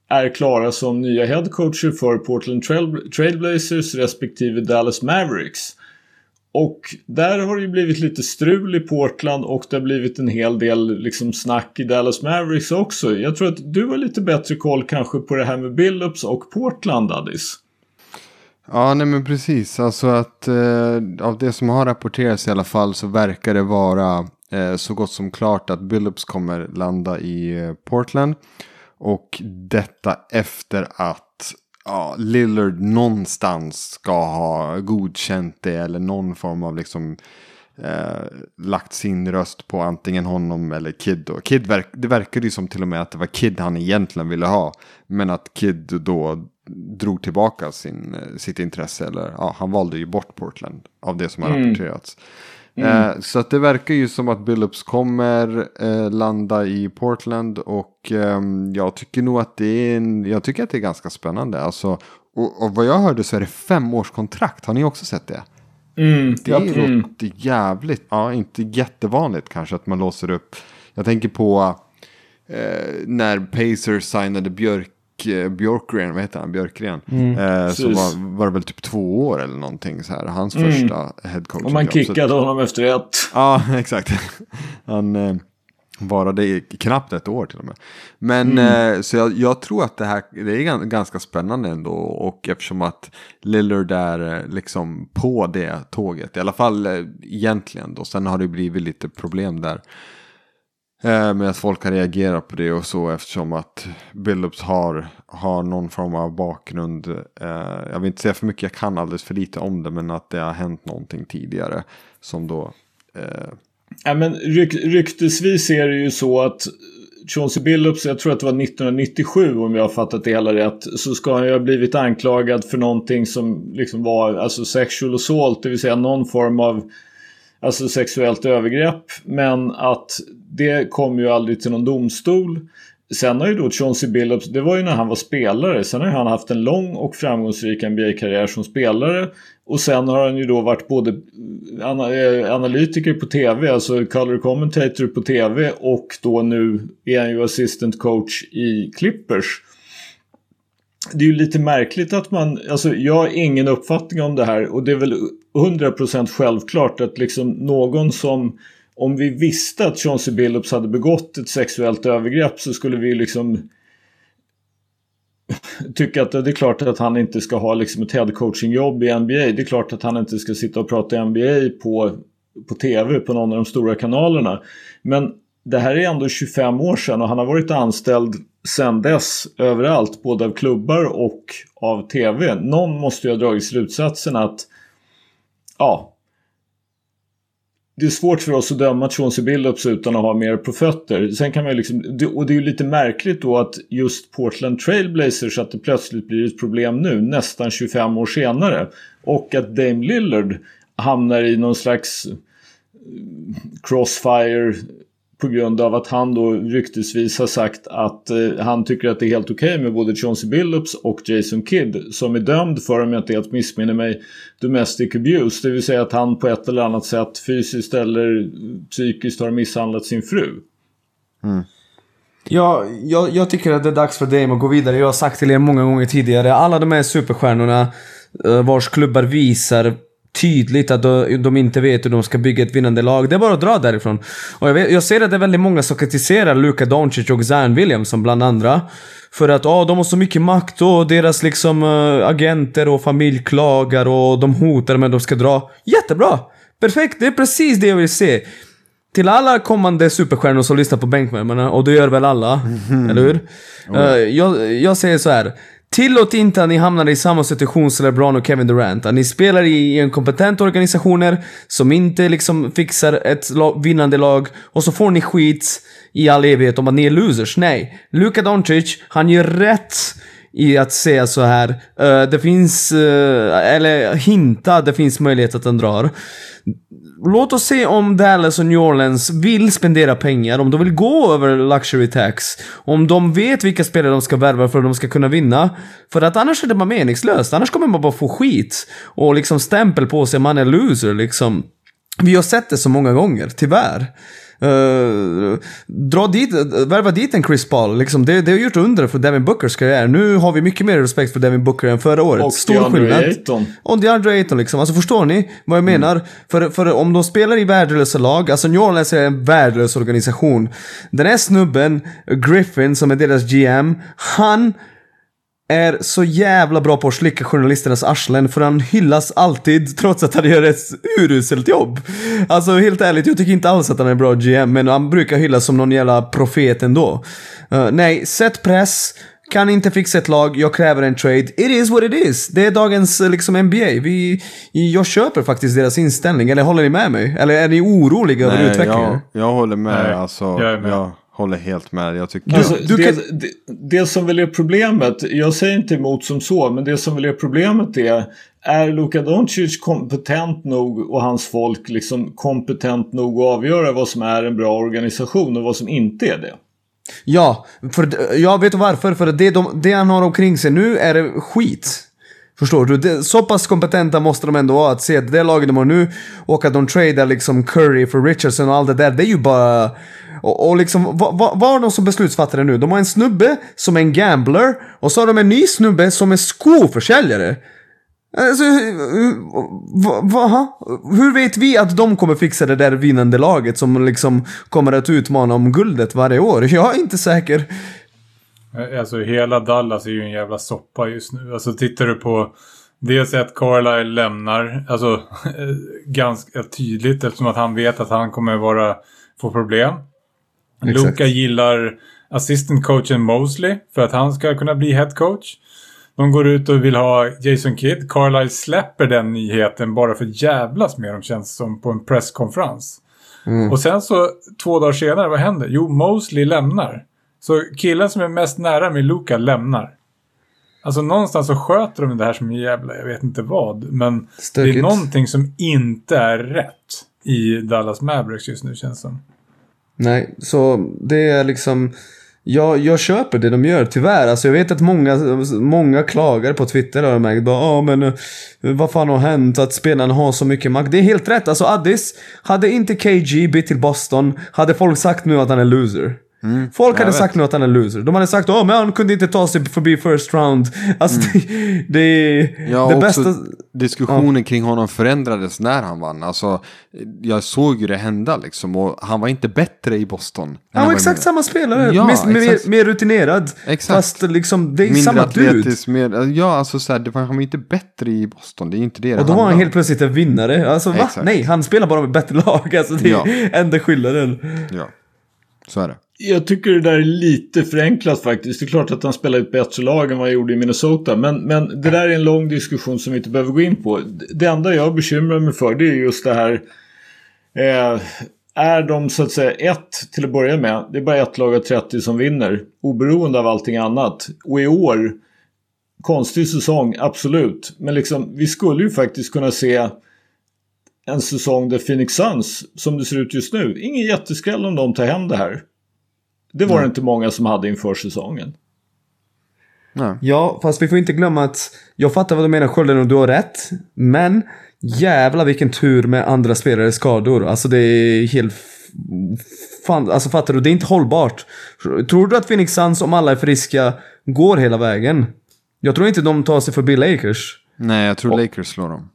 är klara som nya headcoacher för Portland Trailblazers respektive Dallas Mavericks. Och där har det ju blivit lite strul i Portland och det har blivit en hel del liksom snack i Dallas Mavericks också. Jag tror att du har lite bättre koll kanske på det här med Billups och Portland, Addis. Ja, nej men precis. Alltså att eh, av det som har rapporterats i alla fall så verkar det vara eh, så gott som klart att Billups kommer landa i eh, Portland. Och detta efter att ja, Lillard någonstans ska ha godkänt det eller någon form av liksom eh, lagt sin röst på antingen honom eller Kid. Då. Kid verk, det verkade ju som till och med att det var Kid han egentligen ville ha. Men att Kid då drog tillbaka sin, eh, sitt intresse. Eller ja, han valde ju bort Portland av det som har mm. rapporterats. Mm. Eh, så att det verkar ju som att Billups kommer eh, landa i Portland och eh, jag tycker nog att det är en, jag tycker att det är ganska spännande. Alltså Och, och vad jag hörde så är det femårskontrakt. Har ni också sett det? Mm, det är mm. jävligt, ja inte jättevanligt kanske att man låser upp. Jag tänker på eh, när Pacers signade Björk Björkgren, vad heter han, Björkgren. Mm, eh, så var, var väl typ två år eller någonting så här. Hans mm. första headcoach. Och man kickade så, honom efter ett. Ja, exakt. Han eh, varade knappt ett år till och med. Men mm. eh, så jag, jag, tror att det här det är ganska spännande ändå. Och eftersom att Lillard är eh, liksom på det tåget. I alla fall eh, egentligen då. Sen har det blivit lite problem där. Eh, med att folk har reagerat på det och så eftersom att Billups har, har någon form av bakgrund. Eh, jag vill inte säga för mycket, jag kan alldeles för lite om det. Men att det har hänt någonting tidigare. Som då... Eh... Ja, men ryk, ryktesvis är det ju så att Chauncey Billups, jag tror att det var 1997 om jag har fattat det hela rätt, så ska han ju ha blivit anklagad för någonting som liksom var alltså sexual assault, det vill säga någon form av alltså sexuellt övergrepp. Men att det kom ju aldrig till någon domstol. Sen har ju då Chauncey Billups, det var ju när han var spelare. Sen har han haft en lång och framgångsrik NBA-karriär som spelare. Och sen har han ju då varit både eh, analytiker på tv, alltså color commentator på tv och då nu är han ju assistant coach i Clippers. Det är ju lite märkligt att man, alltså jag har ingen uppfattning om det här och det är väl 100% självklart att liksom någon som om vi visste att Chauncey Billups hade begått ett sexuellt övergrepp så skulle vi liksom tycka att det är klart att han inte ska ha liksom ett headcoachingjobb i NBA. Det är klart att han inte ska sitta och prata NBA på, på tv på någon av de stora kanalerna. Men det här är ändå 25 år sedan och han har varit anställd sedan dess överallt, både av klubbar och av tv. Någon måste ju ha dragit slutsatsen att ja, det är svårt för oss att döma Chauncey Billups utan att ha mer på fötter. Sen kan man liksom, och det är ju lite märkligt då att just Portland Trailblazers att det plötsligt blir ett problem nu, nästan 25 år senare. Och att Dame Lillard hamnar i någon slags eh, crossfire på grund av att han då ryktesvis har sagt att eh, han tycker att det är helt okej okay med både Chauncey Billups och Jason Kidd som är dömd för, om jag inte helt missminner mig, domestic abuse. Det vill säga att han på ett eller annat sätt fysiskt eller psykiskt har misshandlat sin fru. Mm. Ja, jag, jag tycker att det är dags för Dame att gå vidare. Jag har sagt till er många gånger tidigare, alla de här superstjärnorna eh, vars klubbar visar tydligt att de inte vet hur de ska bygga ett vinnande lag. Det är bara att dra därifrån. Och jag, vet, jag ser att det är väldigt många som kritiserar Luka Doncic och Zion Williamson bland andra. För att oh, de har så mycket makt och deras liksom uh, agenter och familj klagar och de hotar med att de ska dra. Jättebra! Perfekt, det är precis det jag vill se. Till alla kommande superstjärnor som lyssnar på bänkvärmarna, och det gör väl alla, mm. eller hur? Mm. Uh, jag, jag säger så här. Tillåt inte att ni hamnar i samma situation som LeBron och Kevin Durant. Att ni spelar i en kompetent organisationer som inte liksom fixar ett vinnande lag och så får ni skit i all evighet om att ni är losers. Nej. Luka Doncic, han gör rätt i att säga så här. Uh, det finns, uh, eller hinta, det finns möjlighet att han drar. Låt oss se om Dallas och New Orleans vill spendera pengar, om de vill gå över luxury tax. Om de vet vilka spelare de ska värva för att de ska kunna vinna. För att annars är det bara meningslöst. Annars kommer man bara få skit. Och liksom stämpel på sig, man är loser liksom. Vi har sett det så många gånger, tyvärr. Uh, dra dit, värva dit en Chris Paul. Liksom, det, det har gjort under för Devin Bookers karriär. Nu har vi mycket mer respekt för Devin Booker än förra året. Och Stor DeAndre skillnad. Ayton. Och DeAndre Ayton liksom. Alltså förstår ni vad jag mm. menar? För, för om de spelar i värdelösa lag, alltså New Orleans är en värdelös organisation. Den här snubben, Griffin, som är deras GM, han är så jävla bra på att slicka journalisternas arslen för han hyllas alltid trots att han gör ett uruselt jobb. Alltså helt ärligt, jag tycker inte alls att han är bra GM men han brukar hyllas som någon jävla profet ändå. Uh, nej, sätt press. Kan inte fixa ett lag, jag kräver en trade. It is what it is. Det är dagens liksom NBA. Vi, jag köper faktiskt deras inställning. Eller håller ni med mig? Eller är ni oroliga över utvecklingen? Jag, jag håller med. Nej, alltså, jag är med. Jag håller helt med. Jag tycker... Alltså, det, kan... det, det, som väl är problemet, jag säger inte emot som så, men det som väl är problemet är är Luka Doncic kompetent nog och hans folk liksom kompetent nog att avgöra vad som är en bra organisation och vad som inte är det? Ja, för jag vet varför. För det, de, det han har omkring sig nu är skit. Förstår du? Det, så pass kompetenta måste de ändå vara att se att det laget de har nu och att de tradar liksom Curry för Richardson och allt det där. Det är ju bara... Och, och liksom, vad, har de som beslutsfattare nu? De har en snubbe som är en gambler och så har de en ny snubbe som är skoförsäljare. Alltså, va, va, hur vet vi att de kommer fixa det där vinnande laget som liksom kommer att utmana om guldet varje år? Jag är inte säker. Alltså hela Dallas är ju en jävla soppa just nu. Alltså tittar du på dels att Carlisle lämnar, alltså ganska tydligt eftersom att han vet att han kommer vara, få problem. Exakt. Luka gillar assistant coachen Mosley för att han ska kunna bli head coach. De går ut och vill ha Jason Kidd. Carlisle släpper den nyheten bara för att jävlas med dem känns som på en presskonferens. Mm. Och sen så två dagar senare, vad händer? Jo, Mosley lämnar. Så killen som är mest nära med Luka lämnar. Alltså någonstans så sköter de det här som en jävla, jag vet inte vad. Men Stökigt. det är någonting som inte är rätt i Dallas Mavericks just nu känns som. Nej, så det är liksom... Jag, jag köper det de gör, tyvärr. Alltså jag vet att många, många klagar på Twitter har jag märkt. Bara, ah, men uh, vad fan har hänt att spelarna har så mycket makt? Det är helt rätt. Alltså Addis, hade inte KG bytt till Boston, hade folk sagt nu att han är loser. Mm, Folk hade vet. sagt nu att han är loser. De hade sagt att han kunde inte ta sig förbi first round. Alltså mm. det, det, ja, det bästa... Diskussionen ja. kring honom förändrades när han vann. Alltså, jag såg ju det hända liksom. Och han var inte bättre i Boston. Han var exakt med. samma spelare. Ja, mer, mer, mer, rutinerad. Exakt. Fast liksom, det är Mindre samma atletisk, dude. Mer, ja, alltså så här, det var, han var inte bättre i Boston. Det är inte det Och då var han helt plötsligt en vinnare. Alltså va? Nej, han spelar bara med bättre lag. Alltså det är ja. enda skillnaden. Ja, så är det. Jag tycker det där är lite förenklat faktiskt. Det är klart att han spelar ett bättre lag än vad han gjorde i Minnesota. Men, men det där är en lång diskussion som vi inte behöver gå in på. Det enda jag bekymrar mig för det är just det här. Eh, är de så att säga ett till att börja med. Det är bara ett lag av 30 som vinner. Oberoende av allting annat. Och i år. Konstig säsong, absolut. Men liksom, vi skulle ju faktiskt kunna se en säsong där Phoenix Suns, som det ser ut just nu, ingen jätteskräll om de tar hem det här. Det var det inte många som hade inför säsongen. Nej. Ja, fast vi får inte glömma att jag fattar vad du menar Skölden och du har rätt. Men jävla vilken tur med andra spelare skador. Alltså det är helt... Fan, alltså fattar du? Det är inte hållbart. Tror du att Phoenix Suns, om alla är friska, går hela vägen? Jag tror inte de tar sig förbi Lakers. Nej, jag tror och, Lakers slår dem.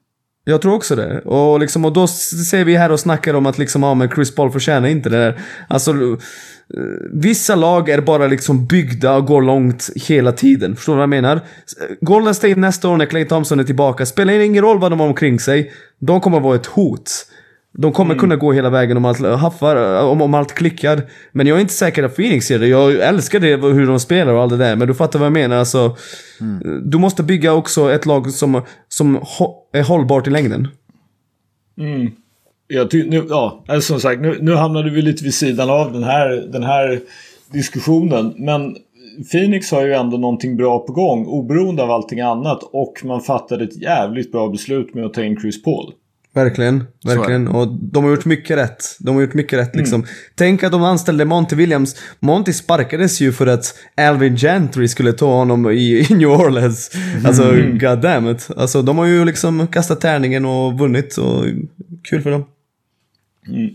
Jag tror också det. Och, liksom, och då ser vi här och snackar om att liksom, ja, men Chris Paul förtjänar inte det där. Alltså, eh, Vissa lag är bara liksom byggda och går långt hela tiden. Förstår du vad jag menar? Golden State nästa år när Clay Thompson är tillbaka, spelar ingen roll vad de har omkring sig. De kommer vara ett hot. De kommer mm. kunna gå hela vägen om allt, haffar, om, om allt klickar. Men jag är inte säker att Phoenix gör det. Jag älskar det, hur de spelar och allt det där. Men du fattar vad jag menar. Alltså, mm. Du måste bygga också ett lag som, som är hållbart i längden. Mm. Jag nu, ja, alltså som sagt, nu, nu hamnade vi lite vid sidan av den här, den här diskussionen. Men Phoenix har ju ändå någonting bra på gång oberoende av allting annat. Och man fattade ett jävligt bra beslut med att ta in Chris Paul. Verkligen, verkligen. Och de har gjort mycket rätt. De har gjort mycket rätt liksom. Mm. Tänk att de anställde Monty Williams. Monty sparkades ju för att Alvin Gentry skulle ta honom i, i New Orleans. Alltså, mm. god damn it. Alltså, de har ju liksom kastat tärningen och vunnit. Och kul för dem. Mm.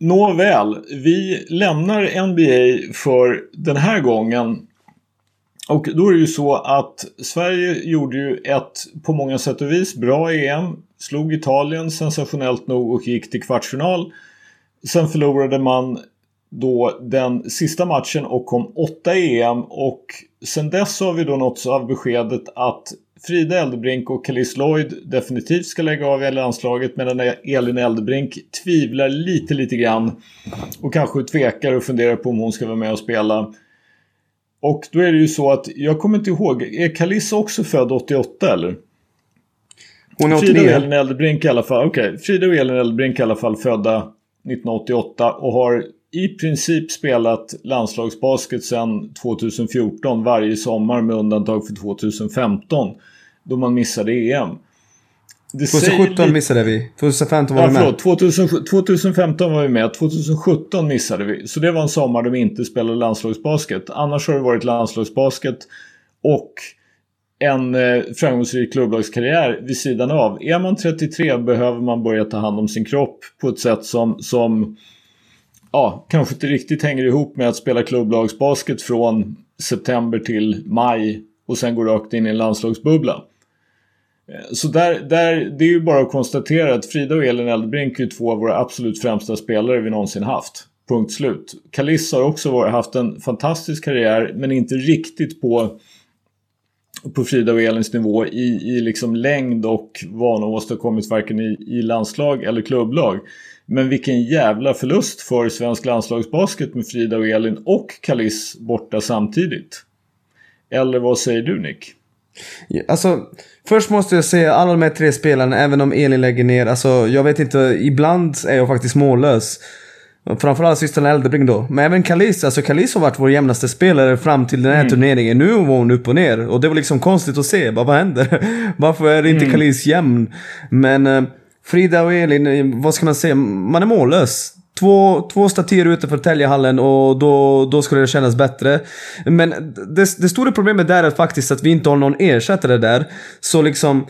Nåväl, vi lämnar NBA för den här gången. Och då är det ju så att Sverige gjorde ju ett på många sätt och vis bra EM. Slog Italien sensationellt nog och gick till kvartsfinal. Sen förlorade man då den sista matchen och kom åtta i EM och sen dess har vi då nåtts av beskedet att Frida Eldebrink och Kalis Lloyd definitivt ska lägga av i landslaget medan Elin Eldebrink tvivlar lite lite grann och kanske tvekar och funderar på om hon ska vara med och spela. Och då är det ju så att jag kommer inte ihåg, är Kalis också född 88 eller? Hon är 89. Frida och Elin Eldebrink i alla fall, okej. Okay. Frida och Elin Eldebrink i alla fall födda 1988 och har i princip spelat landslagsbasket sedan 2014 varje sommar med undantag för 2015 då man missade EM. Det 2017 lite... missade vi. 2015 var ja, vi med. Förlåt, 2000, 2015 var vi med. 2017 missade vi. Så det var en sommar då vi inte spelade landslagsbasket. Annars har det varit landslagsbasket och en eh, framgångsrik klubblagskarriär vid sidan av. Är man 33 behöver man börja ta hand om sin kropp på ett sätt som, som ja, kanske inte riktigt hänger ihop med att spela klubblagsbasket från september till maj och sen gå rakt in i en landslagsbubbla. Eh, så där, där, det är ju bara att konstatera att Frida och Elin Eldebrink är två av våra absolut främsta spelare vi någonsin haft. Punkt slut. Kalis har också varit, haft en fantastisk karriär men inte riktigt på, på Frida och Elins nivå i, i liksom längd och vad hon åstadkommit varken i, i landslag eller klubblag. Men vilken jävla förlust för svensk landslagsbasket med Frida och Elin och Kalis borta samtidigt. Eller vad säger du Nick? Alltså, först måste jag säga alla de här tre spelarna, även om Elin lägger ner, alltså jag vet inte, ibland är jag faktiskt mållös. Framförallt systern Eldebring då. Men även Kalis, alltså Kalis har varit vår jämnaste spelare fram till den här mm. turneringen. Nu var hon upp och ner. Och det var liksom konstigt att se. Bara, vad händer? Varför är inte mm. Kalis jämn? Men eh, Frida och Elin, eh, vad ska man säga? Man är mållös. Två, två statyer utanför Täljehallen och då, då skulle det kännas bättre. Men det, det stora problemet där är faktiskt att vi inte har någon ersättare där. Så liksom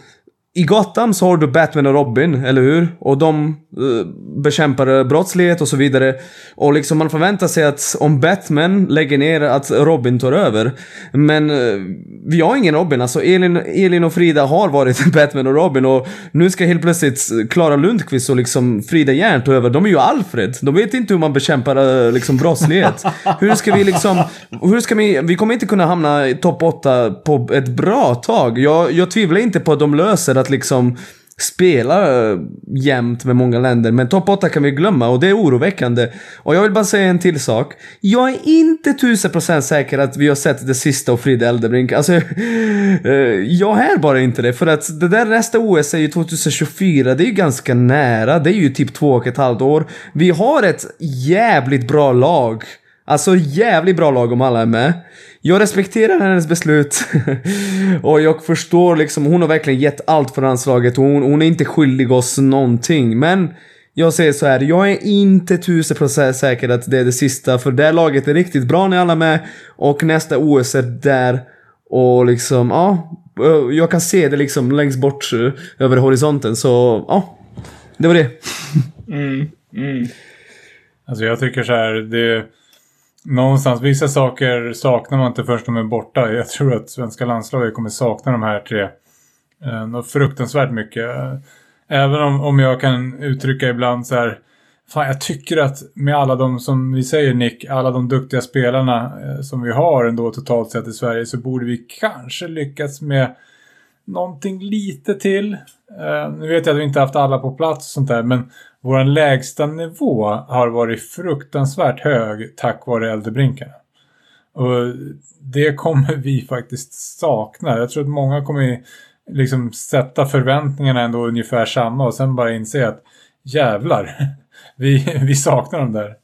i Gotham så har du Batman och Robin, eller hur? Och de uh, bekämpar brottslighet och så vidare. Och liksom man förväntar sig att om Batman lägger ner att Robin tar över. Men uh, vi har ingen Robin. Alltså Elin, Elin och Frida har varit Batman och Robin och nu ska helt plötsligt Klara Lundqvist och liksom Frida Järn ta över. De är ju Alfred. De vet inte hur man bekämpar uh, liksom brottslighet. hur ska vi liksom... Hur ska vi... Vi kommer inte kunna hamna i topp 8 på ett bra tag. Jag, jag tvivlar inte på att de löser att liksom spela eh, jämnt med många länder. Men topp 8 kan vi glömma och det är oroväckande. Och jag vill bara säga en till sak. Jag är inte tusen procent säker att vi har sett det sista av Frida Eldebrink. Alltså, eh, jag är bara inte det. För att det där nästa OS är ju 2024. Det är ju ganska nära. Det är ju typ två och ett halvt år. Vi har ett jävligt bra lag. Alltså jävligt bra lag om alla är med. Jag respekterar hennes beslut. och jag förstår liksom, hon har verkligen gett allt för landslaget hon, hon är inte skyldig oss någonting. Men jag säger så här, jag är inte tusen procent säker att det är det sista. För det laget är riktigt bra när alla är med. Och nästa OS är där. Och liksom, ja. Jag kan se det liksom längst bort eh, över horisonten. Så, ja. Det var det. mm, mm. Alltså jag tycker så här, det någonstans, vissa saker saknar man inte först de är borta. Jag tror att svenska landslaget kommer sakna de här tre. Eh, något fruktansvärt mycket. Även om, om jag kan uttrycka ibland så här. Fan, jag tycker att med alla de som vi säger Nick, alla de duktiga spelarna eh, som vi har ändå totalt sett i Sverige så borde vi kanske lyckas med någonting lite till. Eh, nu vet jag att vi inte haft alla på plats och sånt där men vår lägsta nivå har varit fruktansvärt hög tack vare äldrebrinkarna. Och det kommer vi faktiskt sakna. Jag tror att många kommer liksom sätta förväntningarna ändå ungefär samma och sen bara inse att jävlar, vi, vi saknar dem där.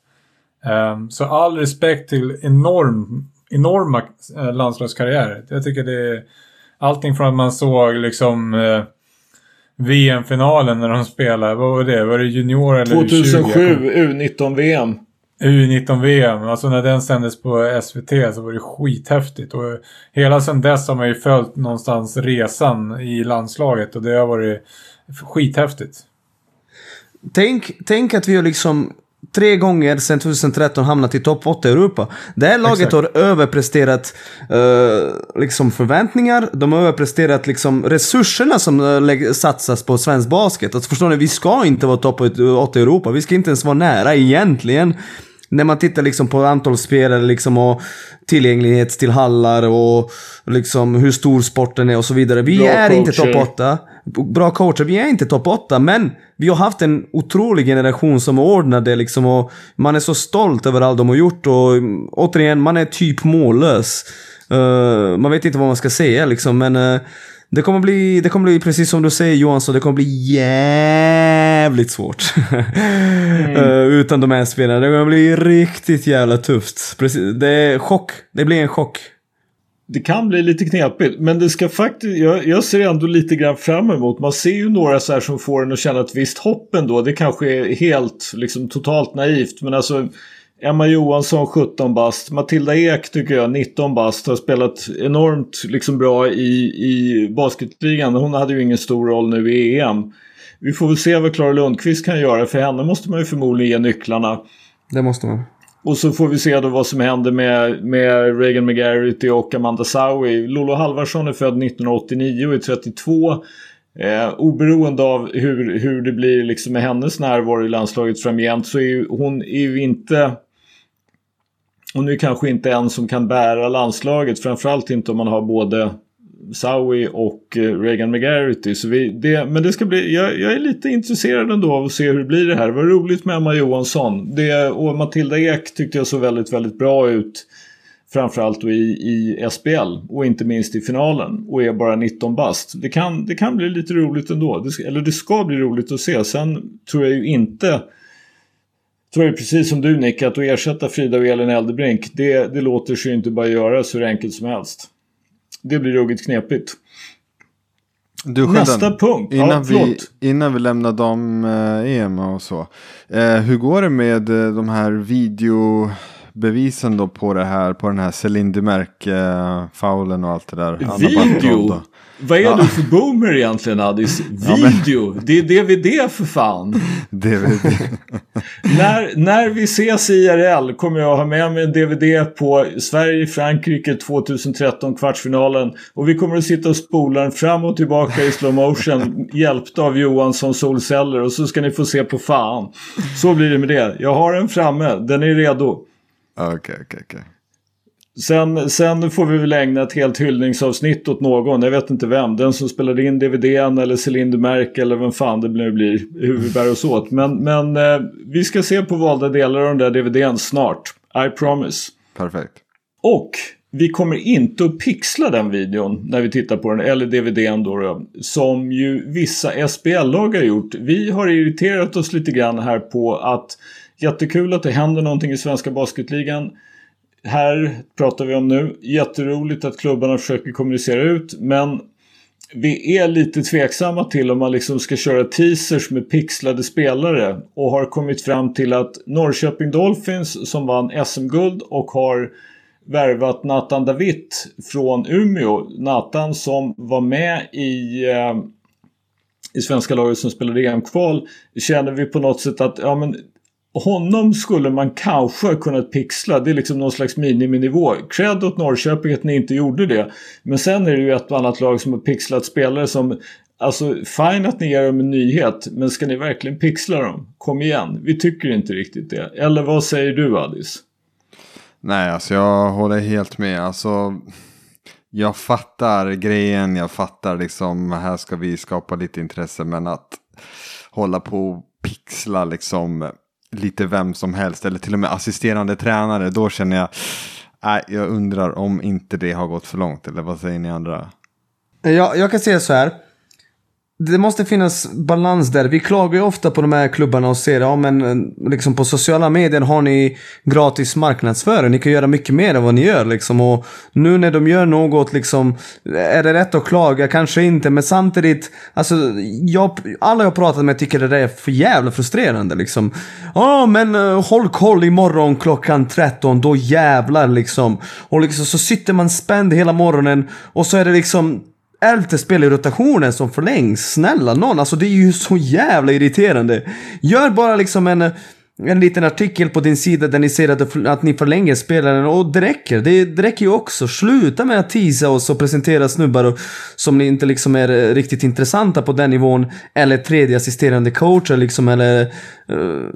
Um, så all respekt till enorm, enorma eh, landslagskarriärer. Jag tycker det är allting från att man såg liksom uh, VM-finalen när de spelade. Vad var det? Var det junior eller 2007 U19-VM. U19-VM. Alltså när den sändes på SVT så var det skithäftigt. Och hela sedan dess har man ju följt någonstans resan i landslaget och det har varit skithäftigt. Tänk, tänk att vi har liksom tre gånger sedan 2013 hamnat i topp 8 i Europa. Det här laget Exakt. har överpresterat uh, liksom förväntningar, de har överpresterat liksom resurserna som uh, satsas på svensk basket. Alltså förstår ni, vi ska inte vara topp 8 i Europa, vi ska inte ens vara nära egentligen. När man tittar liksom på antal spelare liksom och tillgänglighet till hallar och liksom hur stor sporten är och så vidare. Vi Bra är coacher. inte topp 8 bra coacher. Vi är inte topp 8, men vi har haft en otrolig generation som ordnade liksom och man är så stolt över allt de har gjort och återigen, man är typ mållös. Uh, man vet inte vad man ska säga liksom, men uh, det kommer, bli, det kommer bli, precis som du säger Johan, så det kommer bli jävligt svårt. mm. uh, utan de här spelarna. Det kommer bli riktigt jävla tufft. Precis, det är chock. Det blir en chock. Det kan bli lite knepigt, men det ska faktiskt, jag, jag, ser ändå lite grann fram emot. Man ser ju några så här som får en att känna ett visst hopp ändå. Det kanske är helt, liksom totalt naivt, men alltså Emma Johansson 17 bast. Matilda Ek tycker jag 19 bast. Har spelat enormt liksom bra i, i basketligan. Hon hade ju ingen stor roll nu i EM. Vi får väl se vad Klara Lundqvist kan göra. För henne måste man ju förmodligen ge nycklarna. Det måste man. Och så får vi se då vad som händer med, med Reagan McGarity och Amanda Sawi. Lolo Halvarsson är född 1989 och är 32. Eh, oberoende av hur, hur det blir liksom med hennes närvaro i landslaget framgent så är ju, hon är ju inte... Hon är kanske inte en som kan bära landslaget. Framförallt inte om man har både Saui och eh, Reagan McGarity. Så vi, det, men det ska bli, jag, jag, är lite intresserad ändå av att se hur det blir det här. Det var roligt med Emma Johansson. Det, och Matilda Ek tyckte jag såg väldigt, väldigt bra ut. Framförallt då i, i SBL och inte minst i finalen och är bara 19 bast. Det kan, det kan bli lite roligt ändå. Det, eller det ska bli roligt att se. Sen tror jag ju inte tror jag precis som du Nick att ersätta Frida och Elin Eldebrink det, det låter sig ju inte bara göras hur enkelt som helst. Det blir ruggigt knepigt. Du, Nästa punkt. Innan, ja, vi, innan vi lämnar dam-EM och så. Eh, hur går det med eh, de här video bevisen då på det här, på den här Céline Demerck-faulen och allt det där. Video? Vad är ja. du för boomer egentligen Addis? Video? Ja, men... Det är DVD för fan. DVD. när, när vi ses i IRL kommer jag ha med mig en DVD på Sverige-Frankrike 2013 kvartsfinalen. Och vi kommer att sitta och spola den fram och tillbaka i slow motion hjälpta av Johansson solceller. Och så ska ni få se på fan. Så blir det med det. Jag har den framme, den är redo. Okej, okay, okej, okay, okej. Okay. Sen, sen får vi väl ägna ett helt hyllningsavsnitt åt någon. Jag vet inte vem. Den som spelade in DVDn eller Céline Merck eller vem fan det nu blir. Hur vi bär oss åt. Men, men eh, vi ska se på valda delar av den där DVDn snart. I promise. Perfekt. Och vi kommer inte att pixla den videon när vi tittar på den, eller DVDn då, då som ju vissa SBL-lag har gjort. Vi har irriterat oss lite grann här på att jättekul att det händer någonting i svenska basketligan här pratar vi om nu. Jätteroligt att klubbarna försöker kommunicera ut men vi är lite tveksamma till om man liksom ska köra teasers med pixlade spelare och har kommit fram till att Norrköping Dolphins som vann SM-guld och har värvat Nathan David från Umeå. Nathan som var med i, eh, i svenska laget som spelade EM-kval känner vi på något sätt att ja, men honom skulle man kanske ha kunnat pixla. Det är liksom någon slags miniminivå. Cred åt Norrköping att ni inte gjorde det. Men sen är det ju ett och annat lag som har pixlat spelare som Alltså fine att ni ger dem en nyhet men ska ni verkligen pixla dem? Kom igen, vi tycker inte riktigt det. Eller vad säger du Adis? Nej, alltså jag håller helt med. Alltså, jag fattar grejen, jag fattar liksom här ska vi skapa lite intresse men att hålla på och pixla liksom lite vem som helst eller till och med assisterande tränare. Då känner jag, äh, jag undrar om inte det har gått för långt. Eller vad säger ni andra? Jag, jag kan säga så här det måste finnas balans där. Vi klagar ju ofta på de här klubbarna och ser, ja men eh, liksom på sociala medier har ni gratis marknadsföring. Ni kan göra mycket mer än vad ni gör liksom. Och nu när de gör något liksom, är det rätt att klaga? Kanske inte, men samtidigt, alltså jag, alla jag pratat med tycker det där är för jävla frustrerande liksom. Ja men uh, håll koll imorgon klockan 13, då jävlar liksom. Och liksom så sitter man spänd hela morgonen och så är det liksom elfte spel i rotationen som förlängs. Snälla någon, alltså det är ju så jävla irriterande. Gör bara liksom en, en liten artikel på din sida där ni ser att, att ni förlänger spelaren och det räcker. Det, det räcker ju också. Sluta med att teasa oss och presentera snubbar och, som inte liksom är eh, riktigt intressanta på den nivån. Eller tredje assisterande coacher liksom eller... Uh,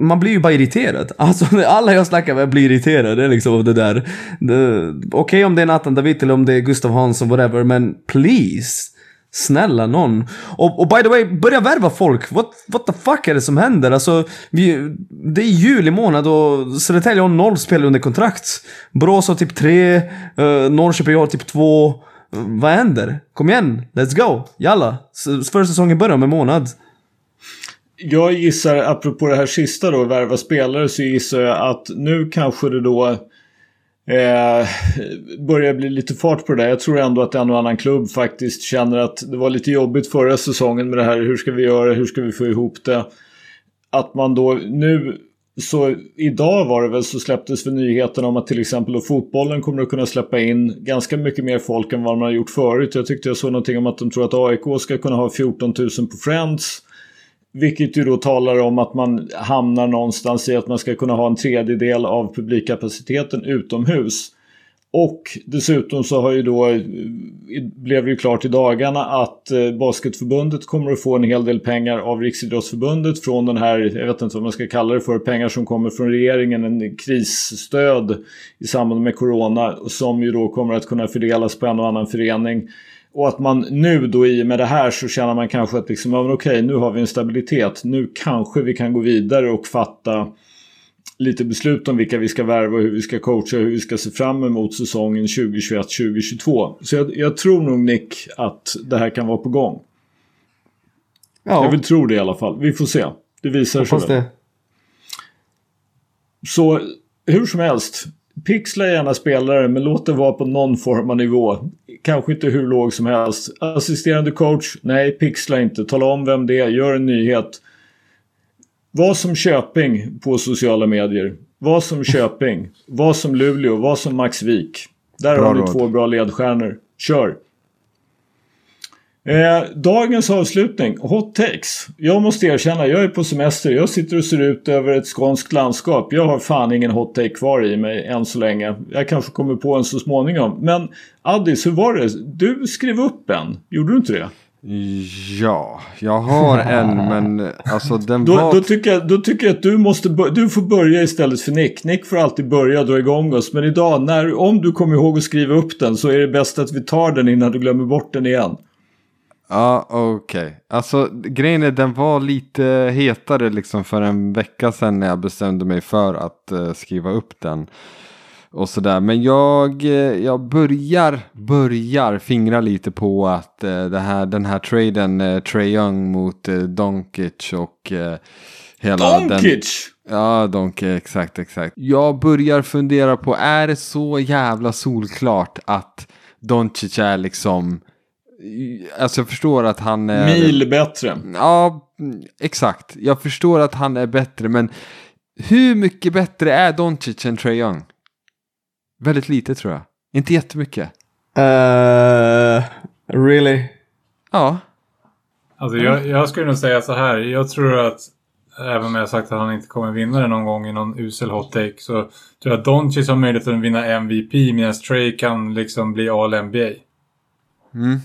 man blir ju bara irriterad. Alltså alla jag snackar med blir irriterade liksom av det där. Okej okay, om det är Nathan David eller om det är Gustav Hansson, whatever, men please. Snälla någon. Och, och by the way, börja värva folk. What, what the fuck är det som händer? Alltså, vi, det är juli månad och Södertälje har noll spel under kontrakt. Borås har typ tre, uh, Norrköping har typ två. Uh, vad händer? Kom igen, let's go. Jalla. Förra säsongen börjar om en månad jag gissar, apropå det här sista då, värva spelare, så gissar jag att nu kanske det då eh, börjar bli lite fart på det där. Jag tror ändå att en och annan klubb faktiskt känner att det var lite jobbigt förra säsongen med det här. Hur ska vi göra? Hur ska vi få ihop det? Att man då nu så idag var det väl så släpptes för nyheten om att till exempel då fotbollen kommer att kunna släppa in ganska mycket mer folk än vad man har gjort förut. Jag tyckte jag såg någonting om att de tror att AIK ska kunna ha 14 000 på Friends. Vilket ju då talar om att man hamnar någonstans i att man ska kunna ha en tredjedel av publikkapaciteten utomhus. Och dessutom så har ju då, eh, blev det ju klart i dagarna att eh, Basketförbundet kommer att få en hel del pengar av Riksidrottsförbundet från den här, jag vet inte vad man ska kalla det för, pengar som kommer från regeringen, en krisstöd i samband med Corona som ju då kommer att kunna fördelas på en och annan förening. Och att man nu då i och med det här så känner man kanske att liksom, ja, okej, nu har vi en stabilitet. Nu kanske vi kan gå vidare och fatta lite beslut om vilka vi ska värva och hur vi ska coacha och hur vi ska se fram emot säsongen 2021-2022. Så jag, jag, tror nog Nick att det här kan vara på gång. Ja. Jag vill tro det i alla fall. Vi får se. Det visar sig väl. Så hur som helst. Pixla gärna spelare men låt det vara på någon form av nivå. Kanske inte hur låg som helst. Assisterande coach? Nej, pixla inte. Tala om vem det är. Gör en nyhet. Var som Köping på sociala medier. Var som Köping. Var som Luleå. Var som Max Wik. Där bra har ni två bra ledstjärnor. Kör! Eh, dagens avslutning, hot takes. Jag måste erkänna, jag är på semester. Jag sitter och ser ut över ett skånskt landskap. Jag har fan ingen hot take kvar i mig än så länge. Jag kanske kommer på en så småningom. Men Addis, hur var det? Du skrev upp en, gjorde du inte det? Ja, jag har en men alltså den då, var... Då tycker, jag, då tycker jag att du måste du får börja istället för Nick. Nick får alltid börja och dra igång oss. Men idag, när, om du kommer ihåg att skriva upp den så är det bäst att vi tar den innan du glömmer bort den igen. Ja, okej. Okay. Alltså grejen är den var lite hetare liksom för en vecka sedan när jag bestämde mig för att uh, skriva upp den och sådär. Men jag, eh, jag börjar, börjar fingra lite på att det här, den här traden, uh, Trey Young mot uh, Donkic och uh, hela Donkic! Den, ja, Donkic, exakt, exakt. Jag börjar fundera på, är det så jävla solklart att Doncic är liksom Alltså jag förstår att han är... Mil bättre. Ja, exakt. Jag förstår att han är bättre, men hur mycket bättre är Doncic än Trae Young? Väldigt lite tror jag. Inte jättemycket. Uh, really? Ja. Alltså jag, jag skulle nog säga så här. Jag tror att även om jag sagt att han inte kommer vinna det någon gång i någon usel hot take så tror jag att Doncic har möjlighet att vinna MVP medan Trey kan liksom bli All-NBA. Mm.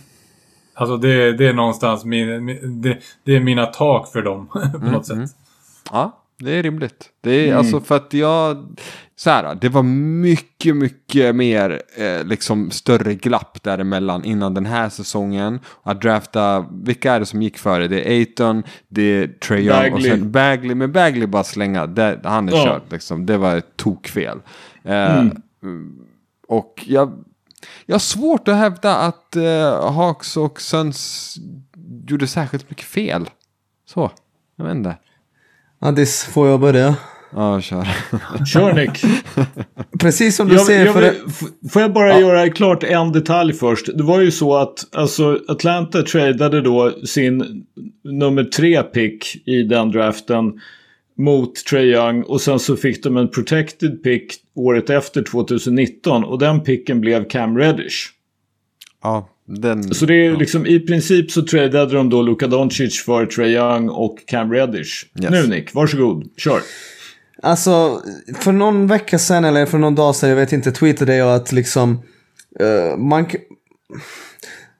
Alltså det, det är någonstans min, det, det är mina tak för dem på mm, något sätt. Mm. Ja, det är rimligt. Det är mm. alltså för att jag, så här, det var mycket, mycket mer eh, liksom större glapp däremellan innan den här säsongen. Att drafta, vilka är det som gick före? Det är Aiton, det är Trae Young och sen Bagley. Men Bagley bara slänga, det, han är ja. körd liksom. Det var ett tokfel. Eh, mm. Och jag, jag har svårt att hävda att eh, Hawks och Suns gjorde särskilt mycket fel. Så, jag vet inte. Addis, får jag börja? Ja, kör. Kör Nick. Precis som du jag, ser. Jag vill, får jag bara ja. göra klart en detalj först. Det var ju så att alltså, Atlanta tradade då sin nummer tre pick i den draften mot Trae Young och sen så fick de en protected pick året efter 2019 och den picken blev Cam Reddish. Ja, den... Så det är ja. liksom i princip så tradade de då Luka Doncic för Trae Young och Cam Reddish. Yes. Nu Nick, varsågod, kör. Alltså, för någon vecka sedan eller för någon dag sedan, jag vet inte, tweetade jag att liksom uh, man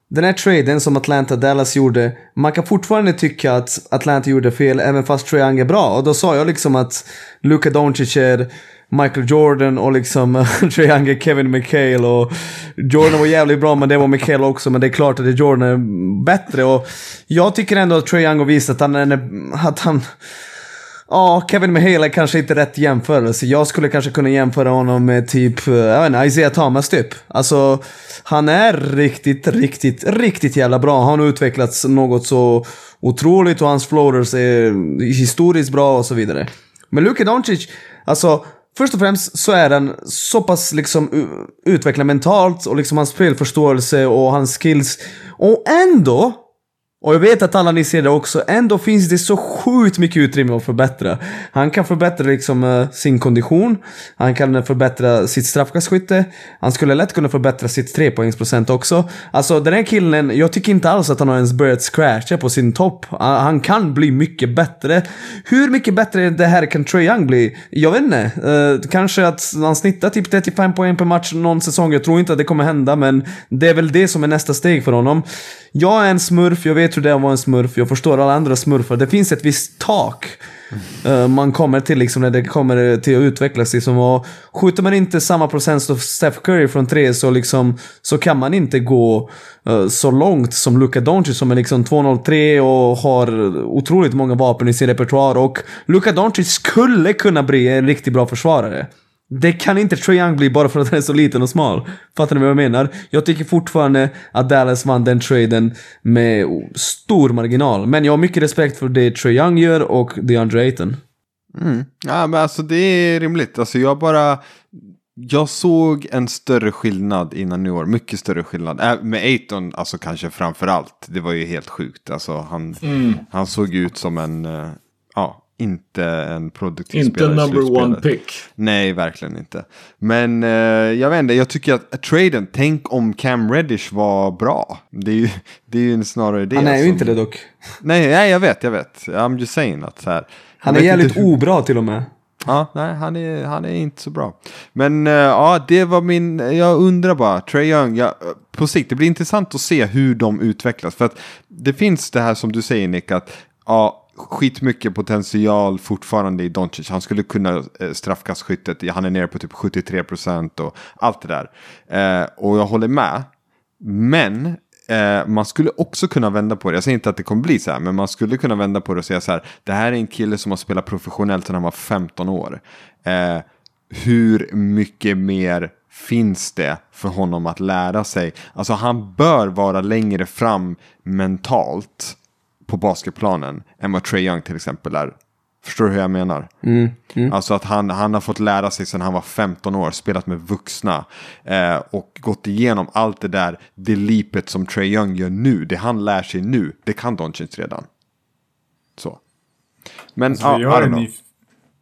den här traden som Atlanta-Dallas gjorde, man kan fortfarande tycka att Atlanta gjorde fel även fast Trae Young är bra. Och då sa jag liksom att Luka Doncic är Michael Jordan och liksom Trae Young är Kevin McHale. Och Jordan var jävligt bra men det var McHale också. Men det är klart att Jordan är bättre. Och jag tycker ändå att Trae Young har visat att han, är, att han Ja, Kevin Mahale är kanske inte rätt jämförelse. Jag skulle kanske kunna jämföra honom med typ, eh, jag vet inte, Isaiah Thomas typ. Alltså, han är riktigt, riktigt, riktigt jävla bra. Han har utvecklats något så otroligt och hans floaters är historiskt bra och så vidare. Men Luka Doncic, alltså Först och främst så är han så pass liksom utvecklad mentalt och liksom hans spelförståelse och hans skills. Och ändå och jag vet att alla ni ser det också. Ändå finns det så sjukt mycket utrymme att förbättra. Han kan förbättra liksom uh, sin kondition. Han kan eh, förbättra sitt straffkastskytte. Han skulle lätt kunna förbättra sitt trepoängsprocent också. Alltså den här killen, jag tycker inte alls att han har ens börjat scratcha på sin topp. Uh, han kan bli mycket bättre. Hur mycket bättre det här kan Trae Young bli? Jag vet inte. Uh, kanske att han snittar typ 35 poäng per match någon säsong. Jag tror inte att det kommer hända, men det är väl det som är nästa steg för honom. Jag är en smurf, jag vet trodde jag var en smurf, jag förstår alla andra smurfar. Det finns ett visst tak uh, man kommer till liksom när det kommer till att utvecklas. Liksom. Och skjuter man inte samma procent som Steph Curry från tre så, liksom, så kan man inte gå uh, så långt som Luka Doncic som är liksom 2,03 och har otroligt många vapen i sin repertoar. Och Luka Doncic skulle kunna bli en riktigt bra försvarare. Det kan inte Trae Young bli bara för att han är så liten och smal. Fattar ni vad jag menar? Jag tycker fortfarande att Dallas vann den traden med stor marginal. Men jag har mycket respekt för det Trae Young gör och DeAndre Ayton. Mm. Ja, men alltså det är rimligt. Alltså jag bara... Jag såg en större skillnad innan nu år. Mycket större skillnad. Äh, med Ayton, alltså kanske framför allt. Det var ju helt sjukt. Alltså han, mm. han såg ut som en... Inte en produktiv inte spelare. Inte number one pick. Nej, verkligen inte. Men uh, jag vet inte, jag tycker att traden, tänk om Cam Reddish var bra. Det är ju, det är ju snarare det. Han är ju inte det dock. Nej, nej, jag vet, jag vet. I'm just saying att så här. Han är jävligt hur... obra till och med. Ja, nej, han är, han är inte så bra. Men uh, ja, det var min, jag undrar bara, Trey Young, ja, på sikt, det blir intressant att se hur de utvecklas. För att det finns det här som du säger Nick, att ja, skitmycket potential fortfarande i Doncic. Han skulle kunna eh, straffkastskyttet, han är nere på typ 73 procent och allt det där. Eh, och jag håller med. Men eh, man skulle också kunna vända på det. Jag säger inte att det kommer bli så här, men man skulle kunna vända på det och säga så här. Det här är en kille som har spelat professionellt sedan han var 15 år. Eh, hur mycket mer finns det för honom att lära sig? Alltså han bör vara längre fram mentalt på basketplanen än vad Trey Young till exempel är. Förstår du hur jag menar? Mm, mm. Alltså att han, han har fått lära sig sedan han var 15 år, spelat med vuxna eh, och gått igenom allt det där, det lipet som Trey Young gör nu, det han lär sig nu, det kan Doncic redan. Så. Men, alltså, ja, jag är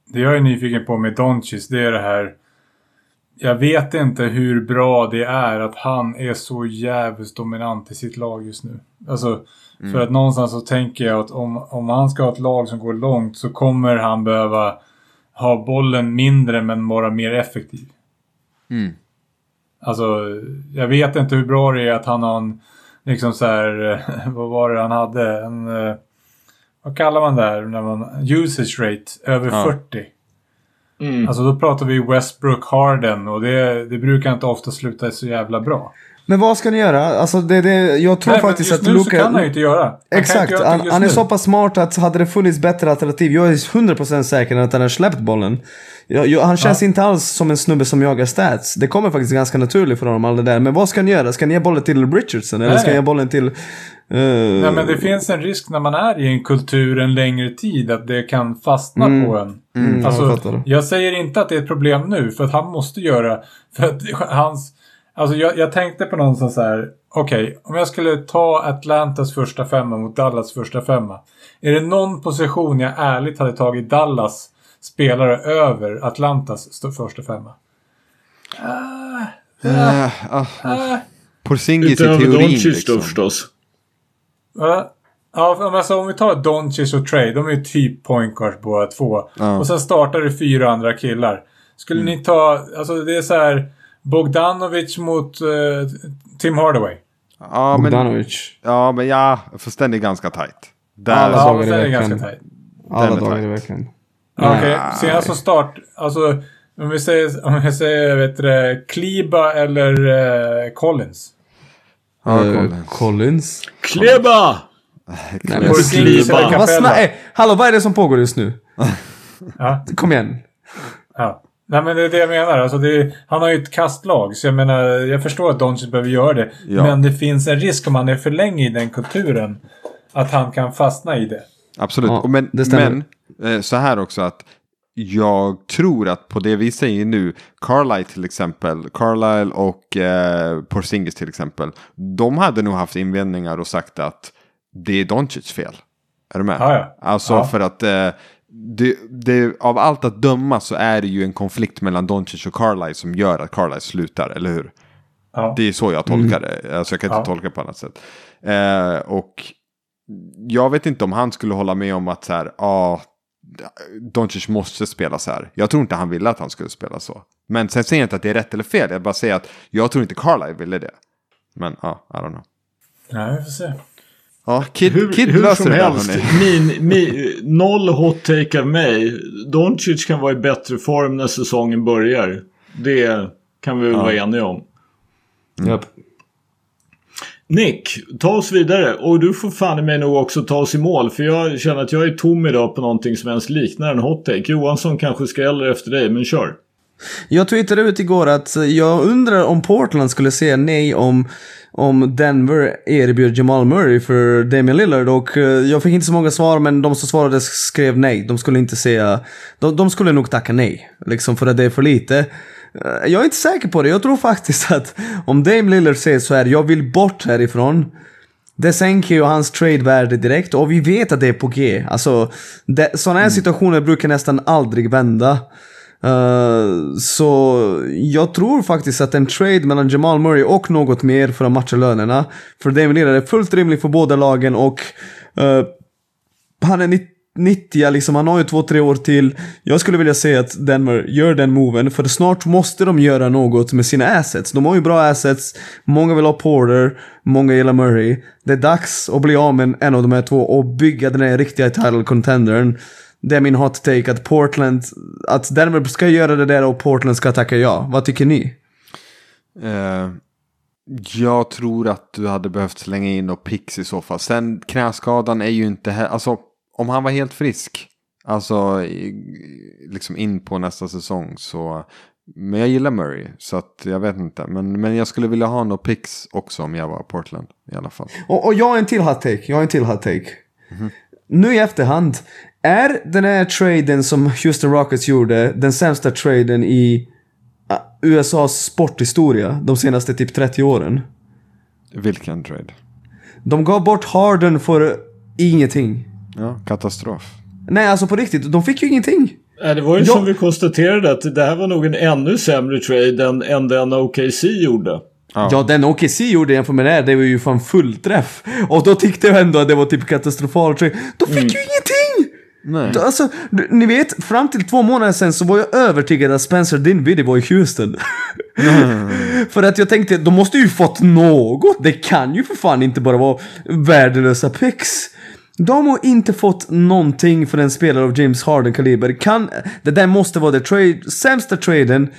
det jag är nyfiken på med Doncic, det är det här jag vet inte hur bra det är att han är så jävligt dominant i sitt lag just nu. Alltså, mm. för att någonstans så tänker jag att om, om han ska ha ett lag som går långt så kommer han behöva ha bollen mindre men vara mer effektiv. Mm. Alltså, jag vet inte hur bra det är att han har en, liksom så här, vad var det han hade? En, eh, vad kallar man det här när man, usage rate över ja. 40. Mm. Alltså då pratar vi Westbrook Harden och det, det brukar inte ofta sluta så jävla bra. Men vad ska ni göra? Alltså det, det, jag tror Nej, faktiskt att Luka... just nu så kan han ju inte göra. Han Exakt, inte han, han är så pass smart att hade det funnits bättre alternativ, jag är 100% säker att han har släppt bollen. Jag, jag, han känns ja. inte alls som en snubbe som jagar stats. Det kommer faktiskt ganska naturligt för honom, allt det där. Men vad ska han göra? Ska han ge bollen till Richardson? Eller ska han ge bollen till... Uh... Nej, men det finns en risk när man är i en kultur en längre tid att det kan fastna mm. på en. Mm, alltså, jag, jag, säger inte att det är ett problem nu, för att han måste göra... För att hans... Alltså jag, jag tänkte på någonstans så här. Okej, okay, om jag skulle ta Atlantas första femma mot Dallas första femma. Är det någon position jag ärligt hade tagit Dallas spelare över Atlantas första femma? Uh, uh, uh, uh. Porzingis i teorin Doncic liksom. då förstås. Ja, alltså, om vi tar Doncic och Trey. De är ju typ point guards båda två. Och sen startar det fyra andra killar. Skulle mm. ni ta, alltså det är så här Bogdanovic mot uh, Tim Hardaway. Ja, Bogdanovic. Men, ja, men ja, fast den är ganska tight. Där, Alla dagar i veckan. Alla dagar i veckan. Okej, okay. senast som start. Alltså, om vi säger, om vi säger vet du, Kliba eller uh, Collins. Ja, uh, Collins. Collins. Kleba! Nej, men Kliba. Vad hallå, vad är det som pågår just nu? ja. Kom igen. Ja. Nej men det är det jag menar. Alltså det, han har ju ett kastlag. Så jag menar, jag förstår att Doncic behöver göra det. Ja. Men det finns en risk om han är för länge i den kulturen. Att han kan fastna i det. Absolut. Ja, men, men eh, så här också att jag tror att på det vi säger nu, Carlisle till exempel, Carlisle och eh, Porzingis till exempel, de hade nog haft invändningar och sagt att det är Doncic fel. Är du med? Ja, ja. Alltså Ja. för att eh, det, det, av allt att döma så är det ju en konflikt mellan Doncic och Carlisle som gör att Carlisle slutar, eller hur? Ja. Det är så jag tolkar det. Alltså jag kan inte Ja. tolka det på annat sätt. Eh, och jag vet inte om han skulle hålla med om att så här, ja, Doncic måste spela så här. Jag tror inte han ville att han skulle spela så. Men sen säger jag inte att det är rätt eller fel. Jag bara säger att jag tror inte Carlisle ville det. Men ja, I don't know. Nej, vi får se. Ja, Kid, Hur, Kid hur löser som det helst, min, min, noll hot take av mig. Doncic kan vara i bättre form när säsongen börjar. Det kan vi väl vara eniga om. Japp. Nick, ta oss vidare. Och du får fan i mig nog också ta oss i mål. För jag känner att jag är tom idag på någonting som ens liknar en hot take. Johansson kanske skräller efter dig, men kör. Jag twittrade ut igår att jag undrar om Portland skulle säga nej om, om Denver erbjöd Jamal Murray för Damian Lillard och eh, jag fick inte så många svar men de som svarade skrev nej. De skulle inte säga, de, de skulle nog tacka nej. Liksom för att det är för lite. Eh, Jag är inte säker på det. Jag tror faktiskt att om Dame Lillard säger så här, jag vill bort härifrån. Det sänker ju hans trade-värde direkt och vi vet att det är på G. Alltså, det, sådana här situationer brukar nästan aldrig vända. Uh, så jag tror faktiskt att en trade mellan Jamal Murray och något mer för att matcha lönerna för Damien Lillard är fullt rimlig för båda lagen och uh, han är 90 liksom, han har ju två, tre år till. Jag skulle vilja säga att Denver gör den moven, för snart måste de göra något med sina assets. De har ju bra assets, många vill ha Porter, många gillar Murray. Det är dags att bli av med en av de här två och bygga den här riktiga title contendern. Det är min hot take att Portland, att Denver ska göra det där och Portland ska tacka ja. Vad tycker ni? Eh, jag tror att du hade behövt slänga in och pix i så fall. Sen knäskadan är ju inte här, alltså om han var helt frisk, alltså liksom in på nästa säsong så. Men jag gillar Murray, så att jag vet inte. Men, men jag skulle vilja ha något pix också om jag var Portland i alla fall. Och, och jag har en till hot take. Jag har en till hot take. Nu i efterhand. Är den här traden som Houston Rockets gjorde den sämsta traden i uh, USAs sporthistoria de senaste typ 30 åren? Vilken trade? De gav bort Harden för ingenting. Ja, katastrof. Nej, alltså på riktigt. De fick ju ingenting. Det var ju Ja. som vi konstaterade att det här var nog en ännu sämre trade än, än den OKC gjorde. Ja. Ja, den OKC gjorde jämfört med det här, det var ju fan fullträff. Och då tyckte jag ändå att det var typ katastrofal trade. De fick ju ingenting! Nej. Alltså, ni vet, fram till två månader sen så var jag övertygad att Spencer Dinwiddie var i Houston. för att jag tänkte, de måste ju fått något. Det kan ju för fan inte bara vara värdelösa picks. De har inte fått någonting för en spelare av James Harden-kaliber. Kan, det där måste vara den trade, sämsta traden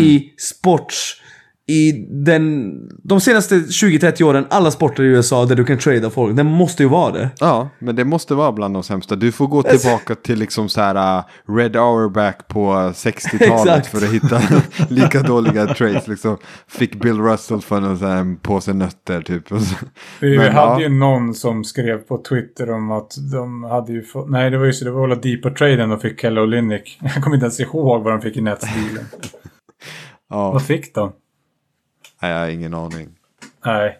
i sports i den, de senaste 20-30 åren, alla sporter i USA där du kan trada folk. Det måste ju vara det. Ja, men det måste vara bland de sämsta. Du får gå tillbaka till liksom så här uh, Red Auerbach på 60-talet Exakt. för att hitta lika dåliga trades. Liksom. Fick Bill Russell för en, så här, påse nötter typ. Och. Vi Men, hade ja. ju någon som skrev på Twitter om att de hade ju fått... Nej, det var ju så. Det var Oladipo-traden de fick Kelly Olynyk. Jag kommer inte ens ihåg vad de fick i Nets-dealen. Ja, vad fick de? Nej, jag har ingen aning. Nej.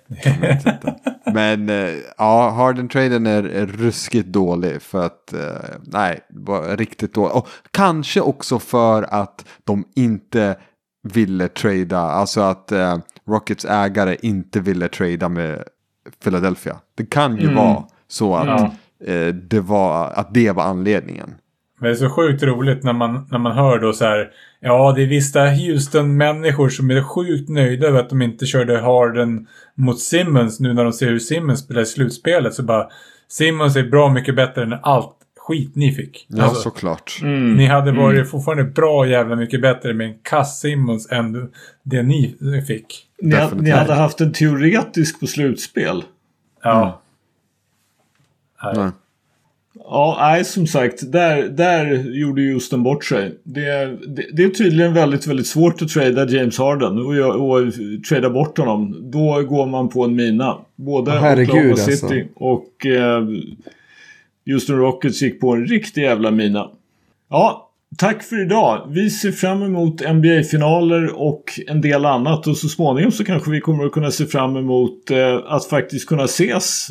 Men eh, ja, Harden-traden är, är ruskigt dålig för att, eh, nej, var riktigt dålig. Och kanske också för att de inte ville trada, alltså att eh, Rockets ägare inte ville trada med Philadelphia. Det kan ju vara så att, eh, det var, att det var anledningen. Men det är så sjukt roligt när man, när man hör då så här. Ja, det är vissa Houston-människor som är sjukt nöjda över att de inte körde Harden mot Simmons nu när de ser hur Simmons spelar i slutspelet. Så bara Simmons är bra mycket bättre än allt skit ni fick. Ja, Alltså, såklart. Ni hade varit fortfarande bra jävla mycket bättre med en kass Simmons än det ni fick. Ni, ha- ni hade haft en teoretisk på slutspel. Ja. Nej. Nej. Ja, nej som sagt. Där, där gjorde Houston bort sig. Det, det, det är tydligen väldigt, väldigt svårt att trada James Harden och, gö- och trada bort honom. Då går man på en mina. Både Herregud, Oklahoma alltså. City och eh, Houston Rockets gick på en riktig jävla mina. Ja, tack för idag. Vi ser fram emot NBA-finaler och en del annat. Och så småningom så kanske vi kommer att kunna se fram emot eh, att faktiskt kunna ses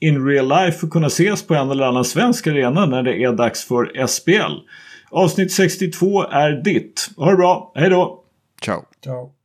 in real life och kunna ses på en eller annan svensk arena när det är dags för SPL. Avsnitt 62 är ditt. Ha det bra, hej då! Ciao! Ciao!